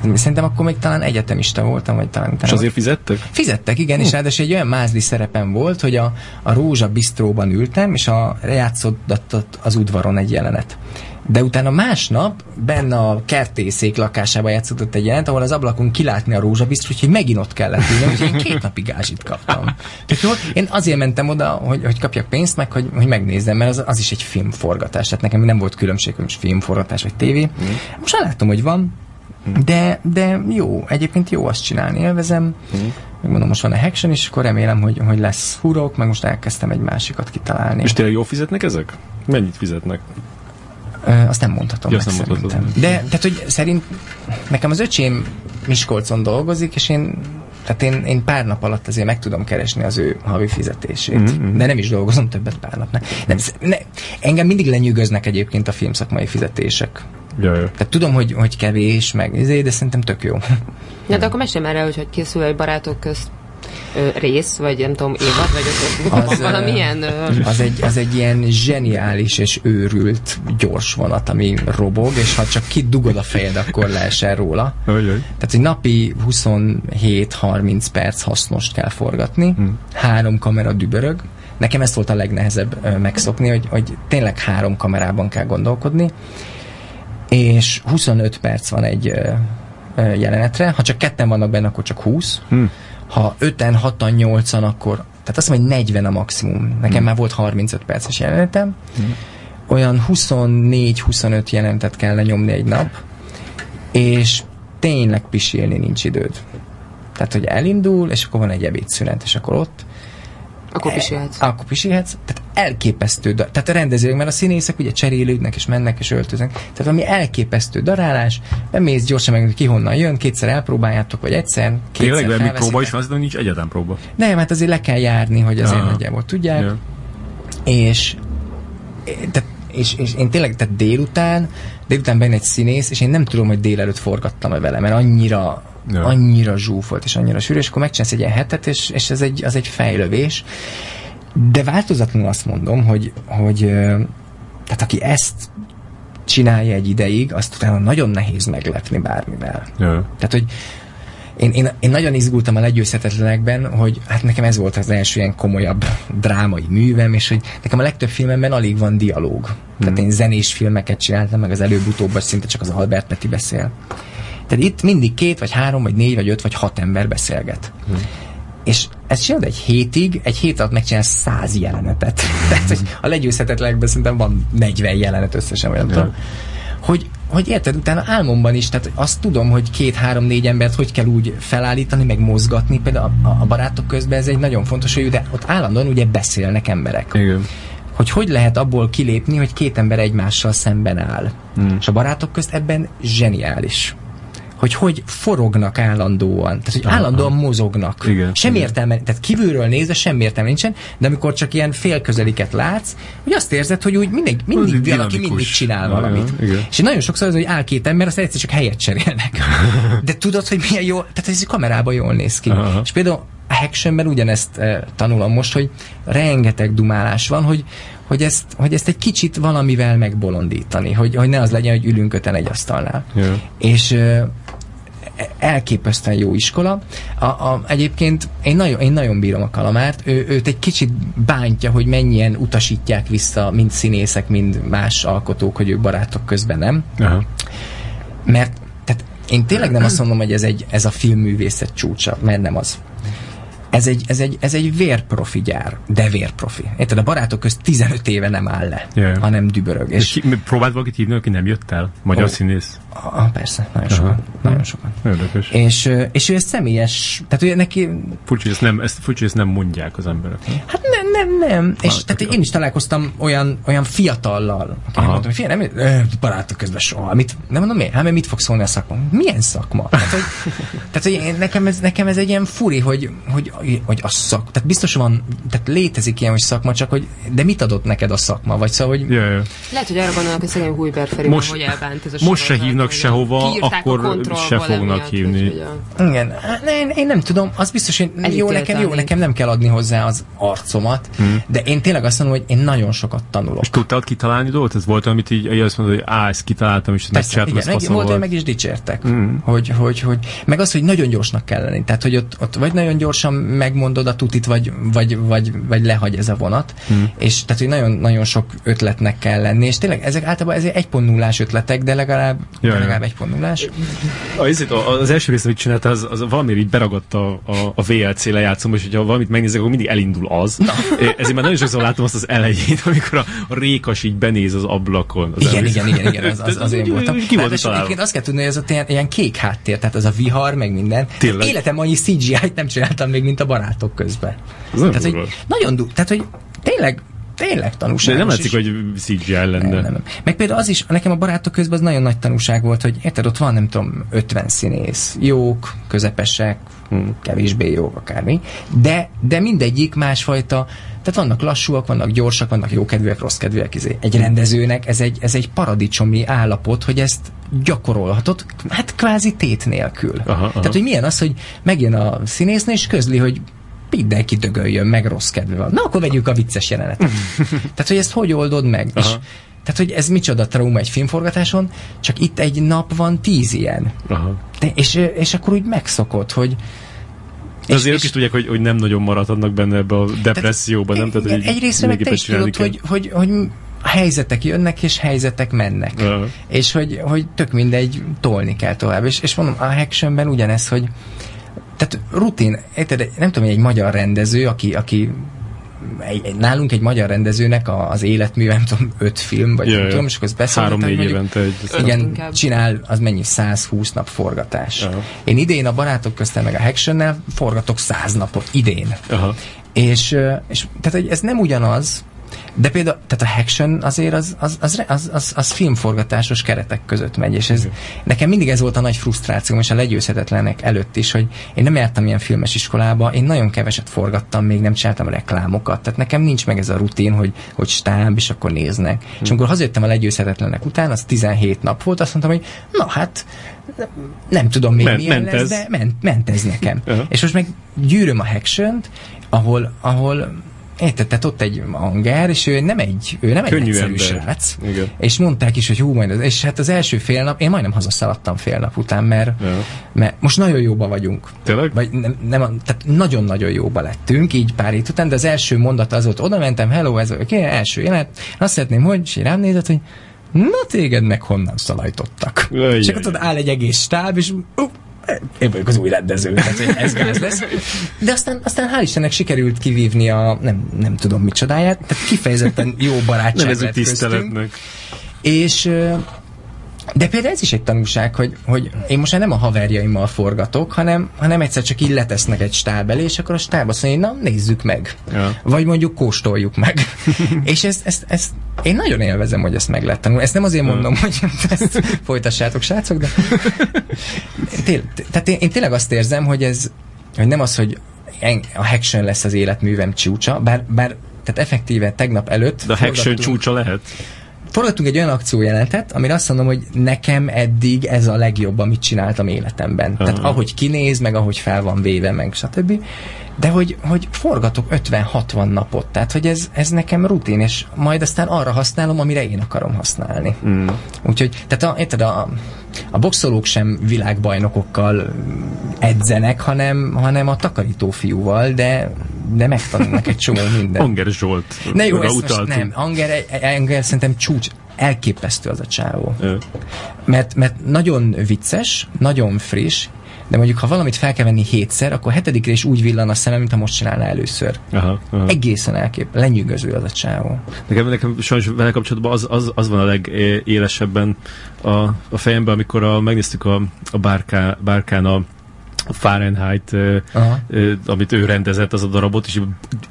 Mm. Szerintem akkor még talán egyetemista voltam, vagy talán És azért fizettek? Fizettek, igen, és ráadásul egy olyan mázli szerepem volt, hogy a, a Rózsa bistróban ültem, és a játszódott az udvaron egy jelenet. De utána másnap benne a kertészék lakásában játszódott egy jelenet, ahol az ablakon kilátni a Rózsa bistró, úgyhogy megint ott kellett ülni, úgyhogy én két napig gázsit kaptam. Tehát jó, én azért mentem oda, hogy, hogy kapjak pénzt, meg hogy, hogy megnézzem, mert az, az is egy filmforgatás. Tehát nekem nem volt különbség, hogy most filmforgatás vagy tévé. Most már látom, hogy van, de, de jó, egyébként jó azt csinálni, élvezem. Megmondom, most van a action is, akkor remélem, hogy, hogy lesz hurok, meg most elkezdtem egy másikat kitalálni. És tényleg jól fizetnek ezek? Mennyit fizetnek? Azt nem mondhatom Ja, meg nem szerintem. mondhatod. De, tehát, hogy szerint nekem az öcsém Miskolcon dolgozik, és én tehát én, én pár nap alatt azért meg tudom keresni az ő havi fizetését. Mm-hmm. De nem is dolgozom többet pár napnál. Nem, ne, engem mindig lenyűgöznek egyébként a filmszakmai fizetések. Ja, ja. Tehát tudom, hogy, hogy kevés, meg izé, de szerintem tök jó. Ja, de akkor mesélj már el, hogy hogy készül egy barátok közt rész, vagy nem tudom, évad, vagy ott, Az, valamilyen... Ö, Az egy, az egy ilyen zseniális és őrült gyors vonat, ami robog, és ha csak kidugod a fejed, akkor leesel róla. Tehát, hogy napi 27-30 perc hasznost kell forgatni, hmm. három kamera dübörög. Nekem ezt volt a legnehezebb ö, megszokni, hogy, hogy tényleg három kamerában kell gondolkodni, és 25 perc van egy jelenetre. Ha csak ketten vannak benne, akkor csak 20. Hmm. Ha 5-en, 6-an, 8-an, akkor tehát azt mondom, hogy 40 a maximum. Nekem már volt 35 perces jelenetem. Olyan 24-25 jelentet kell lenyomni egy nap, és tényleg pisilni nincs időd. Tehát, hogy elindul, és akkor van egy ebédszünet, és akkor ott akkor pisilhetsz. akkor pisilhetsz. Tehát elképesztő, tehát a rendezők, mert a színészek ugye cserélődnek, és mennek, és öltöznek. Tehát ami elképesztő darálás, bemész gyorsan meg, hogy ki honnan jön, kétszer elpróbáljátok, vagy egyszer, kétszer Tényleg, mert próba is van, hiszem, nincs egyetlen próba. Nem, hát azért le kell járni, hogy azért Aha. nagyjából tudják. Ja. És, tehát, és, és én tényleg, tehát délután, délután benne egy színész, és én nem tudom, hogy délelőtt forgattam-e vele, mert annyira, Ja. annyira zsúfolt, és annyira sűrű, és akkor megcsinálsz egy ilyen hetet, és, és ez egy, az egy fejlövés. De változatlanul azt mondom, hogy, hogy tehát aki ezt csinálja egy ideig, azt utána nagyon nehéz meglepni bármivel. Ja. Tehát, hogy én, én, én nagyon izgultam a legyőzhetetlenekben, hogy hát nekem ez volt az első ilyen komolyabb drámai művem, és hogy nekem a legtöbb filmemben alig van dialóg. Tehát én zenés filmeket csináltam, meg az előbb-utóbb, szinte csak az Albert Peti beszél. Tehát itt mindig két, vagy három, vagy négy, vagy öt, vagy hat ember beszélget. És ezt csinálod egy hétig, egy hét alatt megcsinálsz száz jelenetet. Tehát, hogy a legyőzhetetlenekben szerintem van 40 jelenet összesen, vagy nem Ja. tudom. Hogy, hogy érted, utána álmomban is, tehát azt tudom, hogy két-három-négy embert hogy kell úgy felállítani, meg mozgatni, például a, a barátok közben ez egy nagyon fontos, hogy de ott állandóan ugye beszélnek emberek Igen. hogy hogy lehet abból kilépni, hogy két ember egymással szemben áll. Hmm. És a barátok közt ebben zseniális. Hogy hogy forognak állandóan. Tehát, hogy állandóan mozognak. Igen, igen. értelme, tehát kívülről nézve semmi értelme nincsen, de amikor csak ilyen félközeliket látsz, hogy azt érzed, hogy úgy mindig, mindig valaki dinamikus. mindig csinál valamit. ja, igen. És nagyon sokszor az, hogy áll két ember, aztán egyszer csak helyet cserélnek. De tudod, hogy milyen jó, tehát ez kamerában jól néz ki. Aha. És például a actionben ugyanezt e, tanulom most, hogy rengeteg dumálás van, hogy, hogy, ezt, hogy ezt egy kicsit valamivel megbolondítani, hogy, hogy ne az legyen, hogy ülünk öten egy asztalnál. Ja. És e, elképesztően jó iskola. A, a, egyébként én nagyon, én nagyon bírom a Kalamárt, ő, őt egy kicsit bántja, hogy mennyien utasítják vissza, mind színészek, mind más alkotók, hogy ők barátok közben nem. Aha. Mert tehát én tényleg nem azt mondom, hogy ez, egy, ez a filmművészet csúcsa, mert nem az. Ez egy, ez egy, ez egy vérprofi gyár, de vérprofi. Érted, a barátok közt 15 éve nem áll le, Yeah. hanem dübörög. És ki, próbált valakit hívni, aki nem jött el? Magyar Ó. színész? Ah, persze, nagyon sokan. Nagyon sokan. Érdekes. És, és ő ezt személyes, tehát ő neki, Furcsa, hogy ezt nem, ezt, furcsa, ezt nem mondják az emberek. hát nem, nem, nem. És Ah, tehát én is találkoztam olyan, olyan fiatallal, aki Aha. mondtam, hogy nem, barátok közben soha. Mit, nem mondom miért? Hát mert mit fog szólni a szakma? Milyen szakma? Tehát, hogy, tehát, hogy nekem, ez, nekem ez egy ilyen furi, hogy, hogy, hogy a szak, tehát biztos van, tehát létezik ilyen, hogy szakma, csak hogy, de mit adott neked a szakma? Vagy szóval, hogy Ja, ja. Lehet, hogy arra gondolnak, hogy szegény Hújber Feri Most- hogy elbánt ez a most se sorozat, hívnak sehova, akkor se fognak hívni. Igen, hát ne, én, én nem tudom, az biztos, hogy jó nekem, jó nekem nem kell adni hozzá az arcomat, hmm. de én tényleg azt mondom, hogy én nagyon sokat tanulok. És tudtál ott kitalálni dolgot? Ez volt, amit így, így azt mondod, hogy á, ezt kitaláltam, és Persze, megcsináltam, igen, meg, volt, hogy meg is dicsértek. Mm. Hogy, hogy, hogy, meg az, hogy nagyon gyorsnak kell lenni. Tehát, hogy ott, ott vagy nagyon gyorsan megmondod a tutit, vagy, vagy, vagy, vagy lehagy ez a vonat. Mm. És tehát, hogy nagyon, nagyon sok ötletnek kell lenni. És tényleg ezek általában ezek 1.0-ás ötletek, de legalább, Ja, de ja. legalább 1.0-ás. A, ezért a- az első részt, amit csinálta, az, az valamiért így beragadt a, a, a VLC lejátszom, és hogyha valamit megnézek, akkor mindig elindul az. Na. Ezért már nagyon sokszor látom azt az elején, amikor a, a rékas így benéz az ablakon. Az Igen, igen, igen, igen, az, az, az én voltam. Ki volt egyébként azt kell tudni, hogy ez ott ilyen, ilyen kék háttér, tehát az a vihar, meg minden. Tényleg? Életem annyi CGI-t nem csináltam még, mint a barátok közben. Ez tehát, hogy nagyon du- tehát, hogy tényleg tényleg. De nem látszik, hogy CGI lenne. nem, nem. Meg például az is, nekem a barátok közben az nagyon nagy tanúság volt, hogy érted, ott van nem tudom, 50 színész, jók, közepesek, Hmm. kevésbé jók, akármi, de, de mindegyik másfajta, tehát vannak lassúak, vannak gyorsak, vannak jókedvűek, rosszkedvűek. izé. Egy rendezőnek ez egy, ez egy paradicsomi állapot, hogy ezt gyakorolhatod, hát kvázi tét nélkül. Aha, aha. Tehát, hogy milyen az, hogy megjön a színésznő, és közli, hogy mindenki dögöljön, meg rossz kedve van. Na, akkor vegyük a vicces jelenetet. Tehát, hogy ezt hogy oldod meg? És, Aha. tehát, hogy ez micsoda trauma egy filmforgatáson, csak itt egy nap van tíz ilyen. Aha. De, és, és akkor úgy megszokod, hogy De azért és- ők is tudják, hogy, hogy nem nagyon maradhatnak benne ebbe a depresszióba, nem? Tehát, igen, egyrészt meg te is tudod, hogy, hogy, hogy helyzetek jönnek, és helyzetek mennek. Aha. És hogy, hogy tök mindegy, tolni kell tovább. És, és mondom, a actionben ugyanez, hogy tehát rutin, érted, nem tudom, hogy egy magyar rendező, aki, aki egy, egy, nálunk egy magyar rendezőnek a, az életmű, nem tudom, öt film, vagy Ja, nem ja. tudom, és akkor ezt Három-négy mondjuk- évente egy. igen, inkább. csinál, az mennyi? 120 nap forgatás. Aha. Én idén a barátok köztem meg a Haction-nel forgatok 100 napot, idén. Aha. És, és tehát, ez nem ugyanaz, de például, tehát a Haction azért az, az, az, az, az, az filmforgatásos keretek között megy, és ez, nekem mindig ez volt a nagy frusztrációm, és a legyőzhetetlenek előtt is, hogy én nem jártam ilyen filmes iskolába, én nagyon keveset forgattam, még nem csináltam reklámokat, tehát nekem nincs meg ez a rutin, hogy, hogy stáb, és akkor néznek. Hm. És amikor hazajöttem a legyőzhetetlenek után, az 17 nap volt, azt mondtam, hogy na hát, nem tudom még Ment- milyen ment lesz, ez. de ment, ment ez nekem. Aha. És most meg gyűröm a haction ahol, ahol Érted, tehát ott egy anger, és ő nem egy, ő nem egy Könnyű egyszerű ember. srác. Igen. És mondták is, hogy hú, majd az, és hát az első fél nap, én majdnem hazaszaladtam fél nap után, mert, Ja. mert most nagyon jóba vagyunk. Tényleg? Vagy nem, nem, tehát nagyon-nagyon jóba lettünk, így pár hét után, de az első mondat az volt, oda mentem, hello, ez a okay, első jelenet, azt szeretném, hogy, és rám nézett, hogy na téged meg honnan szalajtottak. Jaj, és akkor tudod, áll egy egész stáb, és uh, én vagyok az új rendező, tehát ez gáz lesz. De aztán, aztán hál' Istennek sikerült kivívni a nem, nem tudom micsodáját, tehát kifejezetten jó barátság Nevezük tiszteletnek. És de például ez is egy tanulság, hogy, hogy én most már nem a haverjaimmal forgatok, hanem, hanem egyszer csak így letesznek egy stáb elé, és akkor a stáb azt mondja, na nézzük meg. Ja. Vagy mondjuk kóstoljuk meg. és ezt, ezt, ezt, én nagyon élvezem, hogy ezt meg lehet tanulni. Ezt nem azért mondom, hogy ezt folytassátok, srácok, de tehát én, én tényleg azt érzem, hogy ez hogy nem az, hogy a Haction lesz az életművem csúcsa, bár, bár tehát effektíve tegnap előtt De a forgattunk- csúcsa lehet. Forgattunk egy olyan akciójelentet, amire azt mondom, hogy nekem eddig ez a legjobb, amit csináltam életemben. Tehát Aha. ahogy kinéz, meg ahogy fel van véve, meg stb. De hogy, hogy forgatok 50-60 napot, tehát hogy ez, ez nekem rutin, és majd aztán arra használom, amire én akarom használni. Mm. Úgyhogy, tehát a, érted, a, a boxolók sem világbajnokokkal edzenek, hanem, hanem a takarító fiúval, de, de megtanulnak egy csomó mindent. Anger Zsolt. Ne jó, ezt most nem. Anger, Anger szerintem csúcs, elképesztő az a csávó. Ö. Mert, mert nagyon vicces, nagyon friss, de mondjuk, ha valamit fel kell venni hétszer, akkor hetedikre is úgy villan a szemem, mint ha most csinálná először. Aha, aha. Egészen elkép, lenyűgöző az a csávó. Nekem, nekem sajnos vele kapcsolatban az, az, az van a legélesebben a, a fejemben, amikor a, megnéztük a, a bárká, bárkán a a Fahrenheit, Aha. amit ő rendezett az a darabot, és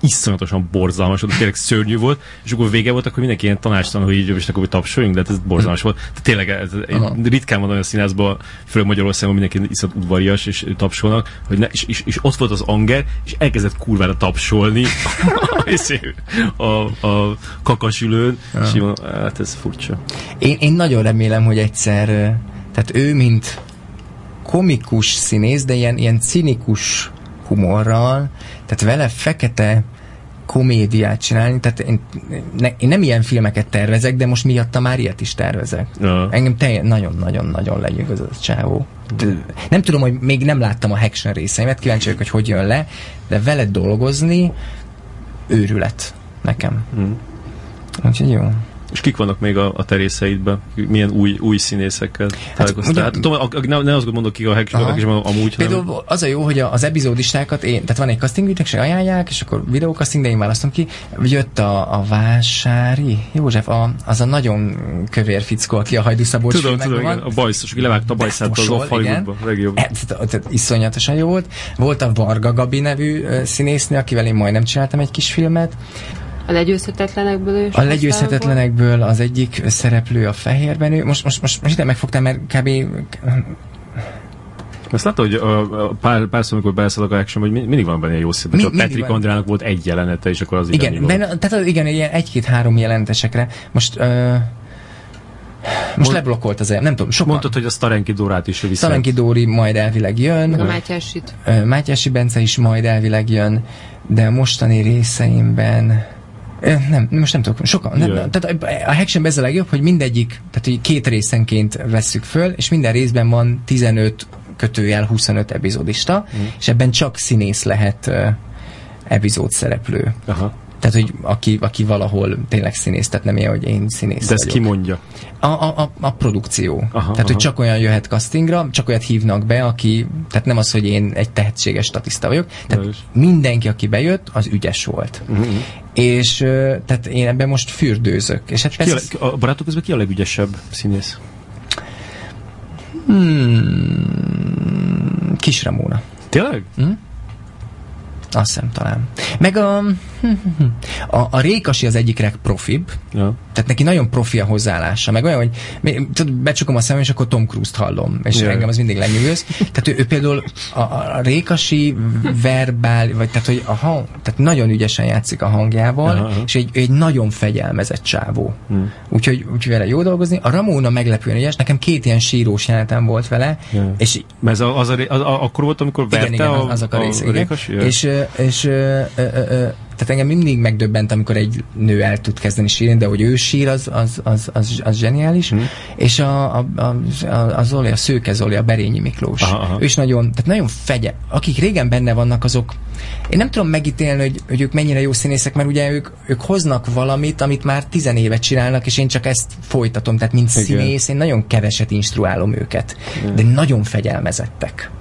iszonyatosan borzalmas volt, tényleg szörnyű volt, és akkor vége volt, akkor mindenki ilyen tanácstalan, hogy így és akkor tapsoljunk, de hát ez borzalmas volt. Tehát tényleg ez, Aha. ritkán van olyan színházban, főleg Magyarországon mindenki iszonyat udvarias, és tapsolnak, hogy ne, és, és, és, ott volt az anger, és elkezdett kurvára tapsolni és a, a kakasülőn, és így mondom, hát ez furcsa. Én, én nagyon remélem, hogy egyszer, tehát ő, mint komikus színész, de ilyen, ilyen cinikus humorral, tehát vele fekete komédiát csinálni, tehát én, ne, én nem ilyen filmeket tervezek, de most miatta már ilyet is tervezek. Ja. Engem teljesen nagyon-nagyon-nagyon lenyűgöz az a csávó. De Nem tudom, hogy még nem láttam a Haction részeimet, kíváncsi vagyok, hogy hogy jön le, de vele dolgozni őrület nekem. Hmm. Úgyhogy jó. És kik vannak még a, a terészeidben? Milyen új, új színészekkel találkoztál? ugye- Hát, tudom, a, a, ne, ne azt mondok ki a és amúgy, hanem... Például az a jó, hogy a- az epizódistákat én, tehát van egy casting ügynökség, ajánlják, és akkor videókasting, de én választom ki. Jött a, a Vásári József, a, az a nagyon kövér fickó, aki a Hajdu Szabolcs Tudom, tudom, igen, a bajszos, aki levágta a bajszát az off Hollywoodba, legjobb. E, iszonyatosan jó volt. Volt a Varga Gabi nevű színésznő, akivel én majdnem csináltam egy kis filmet. A legyőzhetetlenekből is? A legyőzhetetlenekből az egyik szereplő a fehérben. Most, most, most, most ide megfogtam, mert kb. Azt látod, hogy a, a pár, pár szó, amikor beleszalak a action, hogy mindig van benne jó szép. Mi, csak Patrick Andrának volt egy jelenete, és akkor az Igen, benne, tehát igen, ilyen egy-két-három jelentesekre. Most uh, most Mond, leblokkolt az el, nem tudom, sokan. Mondtad, hogy a Starenki Dórát is vissza. Starenki Dóri majd elvileg jön. A Mátyásit. Mátyási Bence is majd elvileg jön, de a mostani részeimben nem, most nem tudok, sokan. Nem, nem. Tehát a Hacktion ez a legjobb, hogy mindegyik, tehát hogy két részenként vesszük föl, és minden részben van 15 kötőjel 25 epizódista, mm. és ebben csak színész lehet uh, epizód szereplő. Aha. Tehát, hogy aki, aki valahol tényleg színész, tehát nem ilyen, hogy én színész De ezt ki mondja? A, a, a, a produkció. Aha, tehát, aha. hogy csak olyan jöhet castingra, csak olyat hívnak be, aki, tehát nem az, hogy én egy tehetséges statiszta vagyok, tehát mindenki, aki bejött, az ügyes volt. Uh-huh. És tehát én ebben most fürdőzök. És hát és persze, a, a barátok közben ki a legügyesebb színész? Hmm, Kis Ramóna. Tényleg? Hmm? Azt hiszem talán. Meg a, a, a Rékasi az egyik legprofibb, ja. tehát neki nagyon profi a hozzáállása, meg olyan, hogy tudod, becsukom a szemem, és akkor Tom Cruise-t hallom, és ja. engem az mindig lenyűgöz. Tehát ő, ő például a, a Rékasi verbál, vagy tehát, hogy a hang, tehát nagyon ügyesen játszik a hangjával, Aha. és egy, egy nagyon fegyelmezett csávó. Hmm. Úgyhogy, úgyhogy vele jó dolgozni. A Ramona meglepően ügyes, nekem két ilyen sírós jelenetem volt vele, ja. és ez a, az, a, az, a, akkor volt, amikor verte igen, igen, a, azok a, a. Rékasi? Ja. És, és ö, ö, ö, tehát engem mindig megdöbbent, amikor egy nő el tud kezdeni sírni, de hogy ő sír, az, az, az, az, az zseniális. Mm. És a, a, a, a, a Zoli, a Szőke Zoli, a Berényi Miklós. Aha, aha. Ő is nagyon, tehát nagyon fegye. Akik régen benne vannak, azok én nem tudom megítélni, hogy, hogy ők mennyire jó színészek, mert ugye ők, ők hoznak valamit, amit már tizenévet csinálnak, és én csak ezt folytatom. Tehát, mint Igen. színész, én nagyon keveset instruálom őket. Igen. De nagyon fegyelmezettek.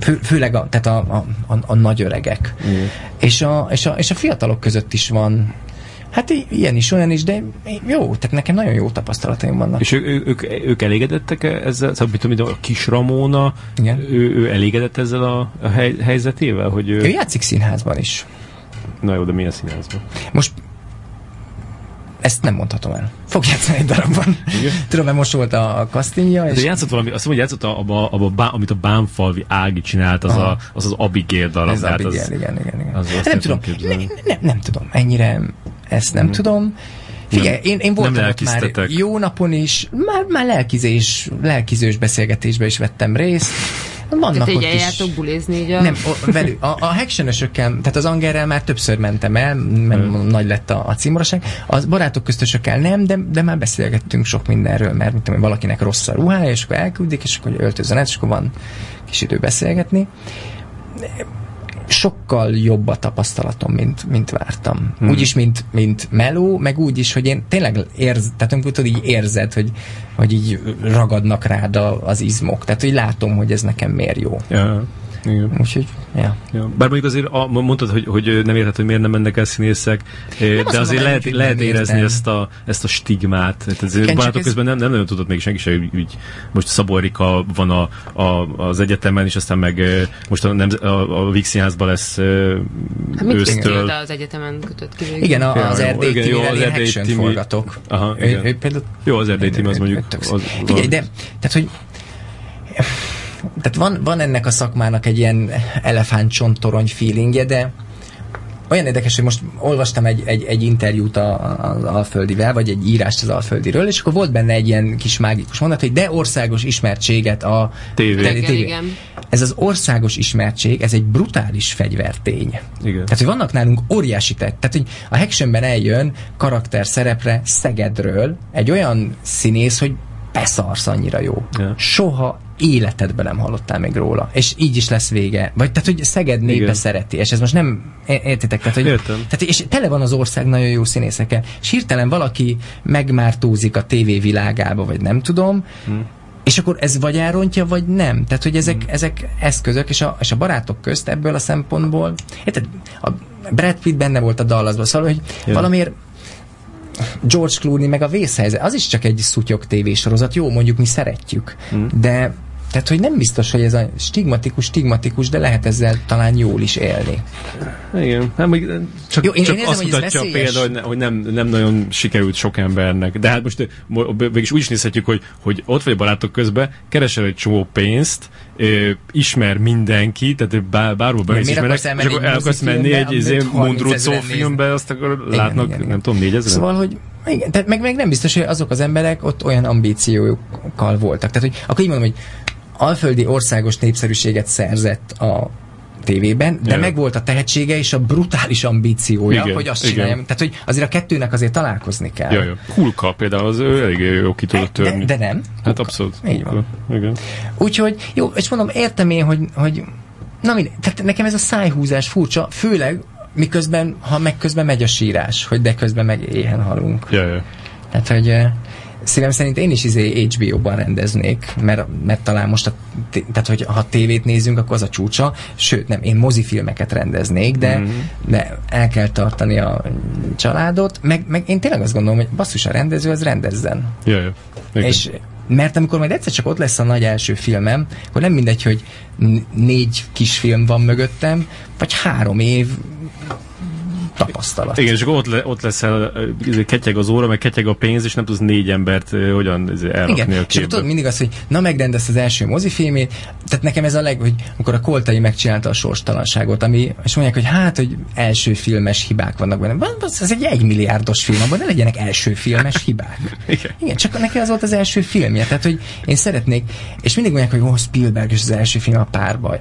Fő, főleg a, tehát a, a, a, a nagy öregek. És a, és, a, és a fiatalok között is van Hát ilyen is, olyan is, de jó, tehát nekem nagyon jó tapasztalataim vannak. És ő, ő, ők, ők elégedettek ezzel? Szóval, mit tudom, a kis Ramona, Igen. Ő, ő elégedett ezzel a, a hely, helyzetével? Hogy ő... ő játszik színházban is. Na jó, de milyen színházban? Most ezt nem mondhatom el. Fog játszani egy darabban. Igen? Tudom, mert most volt a castingja. És... De játszott valami, azt mondja, játszott abba, abba, abba, amit a Bánfalvi Ági csinált, az, a, az az Abigail darab. Ez Abigail, az, igen, igen, igen. Az, nem, tudom, ne, ne, nem tudom, ennyire ezt nem hmm. tudom. Figyelj, nem, én, én voltam ott már jó napon is, már, már lelkizés, lelkizős beszélgetésbe is vettem részt. Vannak tehát így eljártok bulizni így a... Nem, o, velük, a, a hactionösökkel, tehát az Angerrel már többször mentem el, mert hmm. nagy lett a, a címoroság. Az barátok köztösökkel nem, de, de már beszélgettünk sok mindenről, mert mint tudom, valakinek rossz a ruhája, és akkor elküldik, és akkor öltözön és akkor van kis idő beszélgetni sokkal jobb a tapasztalatom, mint, mint vártam. Hmm. Úgyis, mint, mint meló, meg úgy is, hogy én tényleg érz, tehát amikor tudod, így érzed, hogy, hogy így ragadnak rád az izmok. Tehát, hogy látom, hogy ez nekem miért jó. Ja. Igen. Úgyhogy, ja. ja. Bár mondjuk azért a, mondtad, hogy, hogy nem érted, hogy miért nem mennek el színészek, nem de azért lehet, lehet érezni ezt a, ezt a stigmát. Tehát ez Igen, barátok közben nem, nem nagyon tudott még senki sem, hogy most Szabó Erika van a, a, az egyetemen, és aztán meg most a, nem, a, a Színházban lesz hát ősztől. Mit az egyetemen kötött ki? Igen, a, az Erdély igen, jó, az Erdély forgatok. Aha, igen. Ő, ő például, jó, az Erdély az mondjuk. Az, Figyelj, de, tehát, hogy tehát van, van ennek a szakmának egy ilyen elefántcsontorony feelingje, de olyan érdekes, hogy most olvastam egy, egy, egy interjút az Alföldivel, vagy egy írást az Alföldiről, és akkor volt benne egy ilyen kis mágikus mondat, hogy de országos ismertséget a TV. TV. Igen, igen. Ez az országos ismertség, ez egy brutális fegyvertény. Igen. Tehát, hogy vannak nálunk óriási tett. Tehát, hogy a Hactionben eljön karakter szerepre Szegedről egy olyan színész, hogy beszarsz annyira jó. Ja. Soha életedben nem hallottál még róla. És így is lesz vége. Vagy tehát, hogy Szeged népe Igen. szereti, és ez most nem, értitek? Tehát, hogy, Értem. tehát, és tele van az ország nagyon jó színészekkel. És hirtelen valaki megmártózik a tévévilágába, vagy nem tudom, hmm. És akkor ez vagy elrontja, vagy nem. Tehát, hogy ezek, hmm. ezek eszközök, és a, és a barátok közt ebből a szempontból, érted? A Brad Pitt benne volt a Dallasban, szóval, hogy yeah. valamiért George Clooney meg a vészhelyzet, az is csak egy szutyok tévésorozat, jó, mondjuk mi szeretjük, mm. de tehát, hogy nem biztos, hogy ez a stigmatikus, stigmatikus, de lehet ezzel talán jól is élni. Igen, nem, még csak, Jó, én- csak én érzem, azt mutatja a példa, hogy, ne, hogy nem, nem nagyon sikerült sok embernek. De hát most mo- mégis úgy is nézhetjük, hogy, hogy ott vagy barátok közben, keresel egy csomó pénzt, ö, ismer mindenki, tehát bár, bárhol be is ismerek, és akkor egy el akarsz menni mozifilmbe, egy izé, amit 30 Mundrucó filmbe, azt akkor Igen, látnak, igen, igen. nem tudom, négyezer? Szóval, hogy igen, tehát meg, meg nem biztos, hogy azok az emberek ott olyan ambíciókkal voltak. Tehát, hogy akkor így mondom, hogy alföldi országos népszerűséget szerzett a tévében, de Igen. meg volt a tehetsége és a brutális ambíciója, Igen, hogy azt igen. csináljam. Tehát, hogy azért a kettőnek azért találkozni kell. Ja, ja. Hulka például, az ő elég jó ki tudott de, törni. de nem. Hát abszolút. Így van. Igen. Úgyhogy, jó, és mondom, értem én, hogy, hogy na mindegy, tehát nekem ez a szájhúzás furcsa, főleg miközben, ha meg közben megy a sírás, hogy de közben meg éhen halunk. Ja, ja. Tehát, hogy szívem szerint én is izé HBO-ban rendeznék, mert, mert talán most, a, tehát hogy ha tévét nézünk, akkor az a csúcsa, sőt nem, én mozifilmeket rendeznék, de, mm-hmm. de el kell tartani a családot, meg, meg én tényleg azt gondolom, hogy basszus a rendező, az rendezzen. Ja, ja. Igen. És mert amikor majd egyszer csak ott lesz a nagy első filmem, akkor nem mindegy, hogy négy kisfilm van mögöttem, vagy három év tapasztalat. Igen, és akkor ott, le, ott leszel, ö, ketyeg az óra, meg ketyeg a pénz, és nem tudsz négy embert hogyan izé, elrakni Igen, a és képbe. tudod mindig az, hogy na megrendezt az első mozifilmét, tehát nekem ez a leg, hogy amikor a Koltai megcsinálta a sorstalanságot, ami, és mondják, hogy hát, hogy első filmes hibák vannak benne. Van- Ez egy egymilliárdos film, abban ne legyenek első filmes hibák. Igen. Igen, csak neki az volt az első filmje, tehát hogy én szeretnék, és mindig mondják, hogy oh, Spielberg és az első film a párbaj.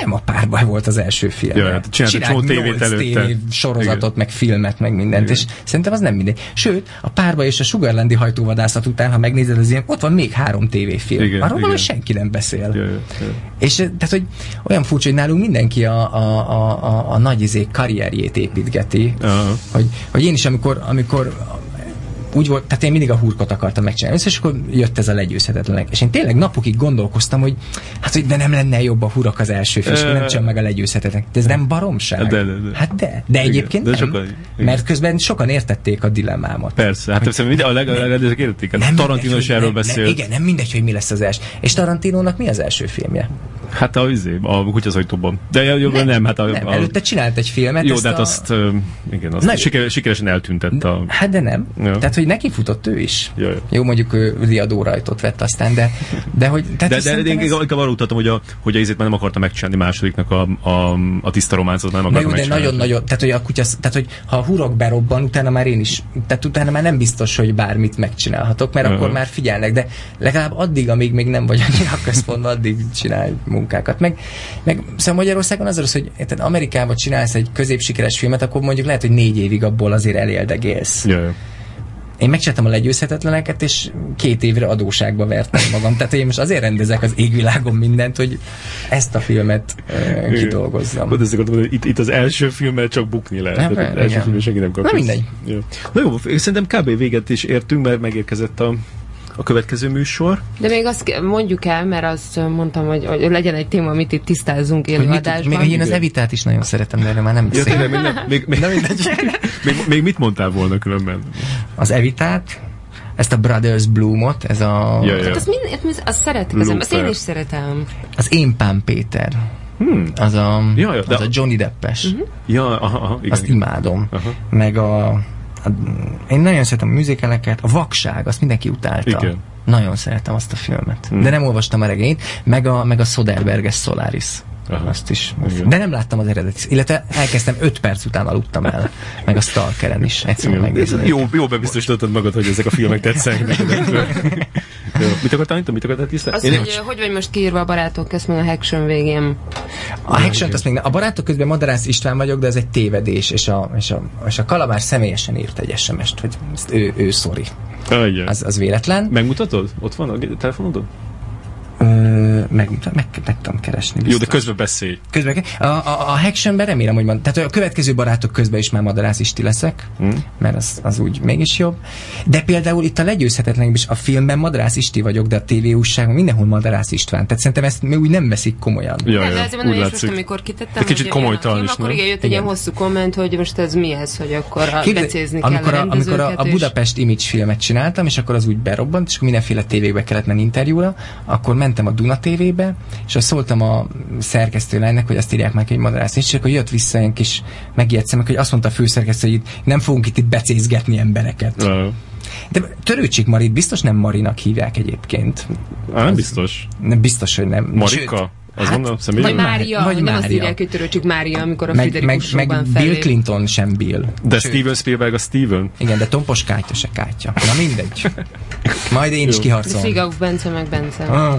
Nem a párbaj volt az első film. Ja, hát csinált csomó tévét előtte. sorozatot, Igen. meg filmet, meg mindent, Igen. és szerintem az nem mindegy. Sőt, a párbaj és a Sugarlandi hajtóvadászat után, ha megnézed az ilyen, ott van még három tévéfilm. Igen, Arról valahogy igen. senki nem beszél. Ja, ja. És eh, tehát, hogy olyan furcsa, hogy nálunk mindenki a, a, a, a, a nagy izé karrierjét építgeti, Aha. hogy, hogy én is, amikor, amikor úgy volt, tehát én mindig a hurkot akartam megcsinálni, és akkor jött ez a legyőzhetetlenek. És én tényleg napokig gondolkoztam, hogy hát, hogy de nem lenne jobb a hurak az első film, és akkor nem csak meg a legyőzhetetlenek. De ez nem baromság. De, de, de. Hát de. De Igen, egyébként de nem, sokan- igen. mert közben sokan értették a dilemmámat. Persze, hát szerintem minden, a leg, a legrendezők értik. Hát Tarantino is erről hogy- beszél. Igen, nem mindegy, hogy mi lesz az első. És Tarantinónak mi az első filmje? Hát a, izé, a kutyaszajtóban. De jó, nem, nem, hát a, Nem, a, előtte csinált egy filmet. jó, de hát a... azt, igen, azt Nem. siker, sikeresen eltüntett a... Hát de nem. Ja. Tehát, hogy neki futott ő is. Ja, ja. Jó, mondjuk ő riadó rajtot vett aztán, de, de hogy... Tehát De, de, de én ez- inkább arra utaltam, hogy a, hogy a izét már nem akarta megcsinálni másodiknak a, a, a tiszta románcot, nem Na akarta jó, de nagyon-nagyon, tehát hogy a kutya, tehát hogy ha a hurok berobban, utána már én is, tehát utána már nem biztos, hogy bármit megcsinálhatok, mert Aha. akkor már figyelnek, de legalább addig, amíg még nem vagy annyira központban, addig csinálj munkákat. Meg, meg szóval Magyarországon az az, hogy érted, Amerikában csinálsz egy középsikeres filmet, akkor mondjuk lehet, hogy négy évig abból azért eléldegélsz. Ja, ja. Én megcsináltam a legyőzhetetleneket, és két évre adóságba vertem magam. Tehát én most azért rendezek az égvilágon mindent, hogy ezt a filmet uh, kidolgozzam. Pont ezt akartam itt, itt az első filmmel csak bukni lehet. Nem, Tehát az igen. első filmmel senki nem kap. Na mindegy. Ja. Na jó, szerintem kb. véget is értünk, mert megérkezett a, a következő műsor. De még azt mondjuk el, mert azt mondtam, hogy, hogy legyen egy téma, amit itt mit, élőadásban. még én az Evitát is nagyon szeretem, de erről már nem Ja, beszélek. tényleg, még, nem, még, még, mindegy. még, még, mit mondtál volna különben? Az Evitát, ezt a Brothers Bloomot, ez a, Ja, ja. Hát azt, mind, azt szeretik, az, azt én is szeretem. az Én Pán Péter. Hmm. Az a, Ja, ja, de- az a Johnny Deppes. Mhm. Ja, aha, aha igen. Azt imádom. Aha. Meg a, a... Én nagyon szeretem a műzikeleket. A Vakság, azt mindenki utálta. Igen. Nagyon szeretem azt a filmet. Hmm. De nem olvastam a regényt. Meg a, meg a Soderberges Solaris. Aha. Azt is. Igen. De nem láttam az eredetit. Illetve elkezdtem 5 perc után aludtam el. Meg a Stalkeren is. Egyszerűen megnézem. Jó, jó bebiztosítottad magad, hogy ezek a filmek tetszenek. Mit akartál, Anita? Mit akartál tisztán? Azt, hogy ö, hogy vagy most kiírva a barátok közt, meg a Action végén. A action azt még ne. A barátok közben Madarász István vagyok, de ez egy tévedés, és a, és a, és a Kalabár személyesen írt egy SMS-t, hogy ezt ő, ő igen. Az, az véletlen. Megmutatod? Ott van a telefonodon? Meg, meg, meg tudom keresni. Jó, Biztos. de közben beszélj. Közben, a, a, a Hactionben remélem, hogy van. Tehát a következő barátok közben is már madarász isti leszek, Hmm. mert az, az úgy mégis jobb. De például itt a legyőzhetetlen is a filmben madarász isti vagyok, de a TV újságban mindenhol madarász István. Tehát szerintem ezt még úgy nem veszik komolyan. Ja, de, de ja, azért úgy mondom, most amikor kitettem, Egy kicsit komolytalan is, akkor igen, jött egy ilyen hosszú komment, hogy most ez mihez, hogy akkor a Képzeld, becézni kell amikor a a, amikor a, a Budapest Image filmet csináltam, és akkor az úgy berobbant, és akkor mindenféle tévékbe kellett menni interjúra, akkor mentem a Duna TV-be, és azt szóltam a szerkesztőlánynak, hogy azt írják meg, hogy madarász nincs, és akkor jött vissza ilyen kis megjegyzem, hogy azt mondta a főszerkesztő, hogy itt nem fogunk itt, itt becézgetni embereket. Uh, De Törőcsik Marit biztos nem Marinak hívják egyébként. á, nem biztos. Nem biztos, hogy nem. Sőt, Marika? Az hát, mondom, személyesen? Vagy Má- Mária, vagy nem azt Mária. írják, hogy törőcsük Mária, amikor a meg, meg, Friderikus meg Bill felé. Clinton sem Bill. De Sőt, Steven Spielberg a Steven? Igen, de Tompos Kátya se Kátya. Na mindegy. Majd én is Jó. De kiharcolom. Frigauf Bence meg Bence. Ah.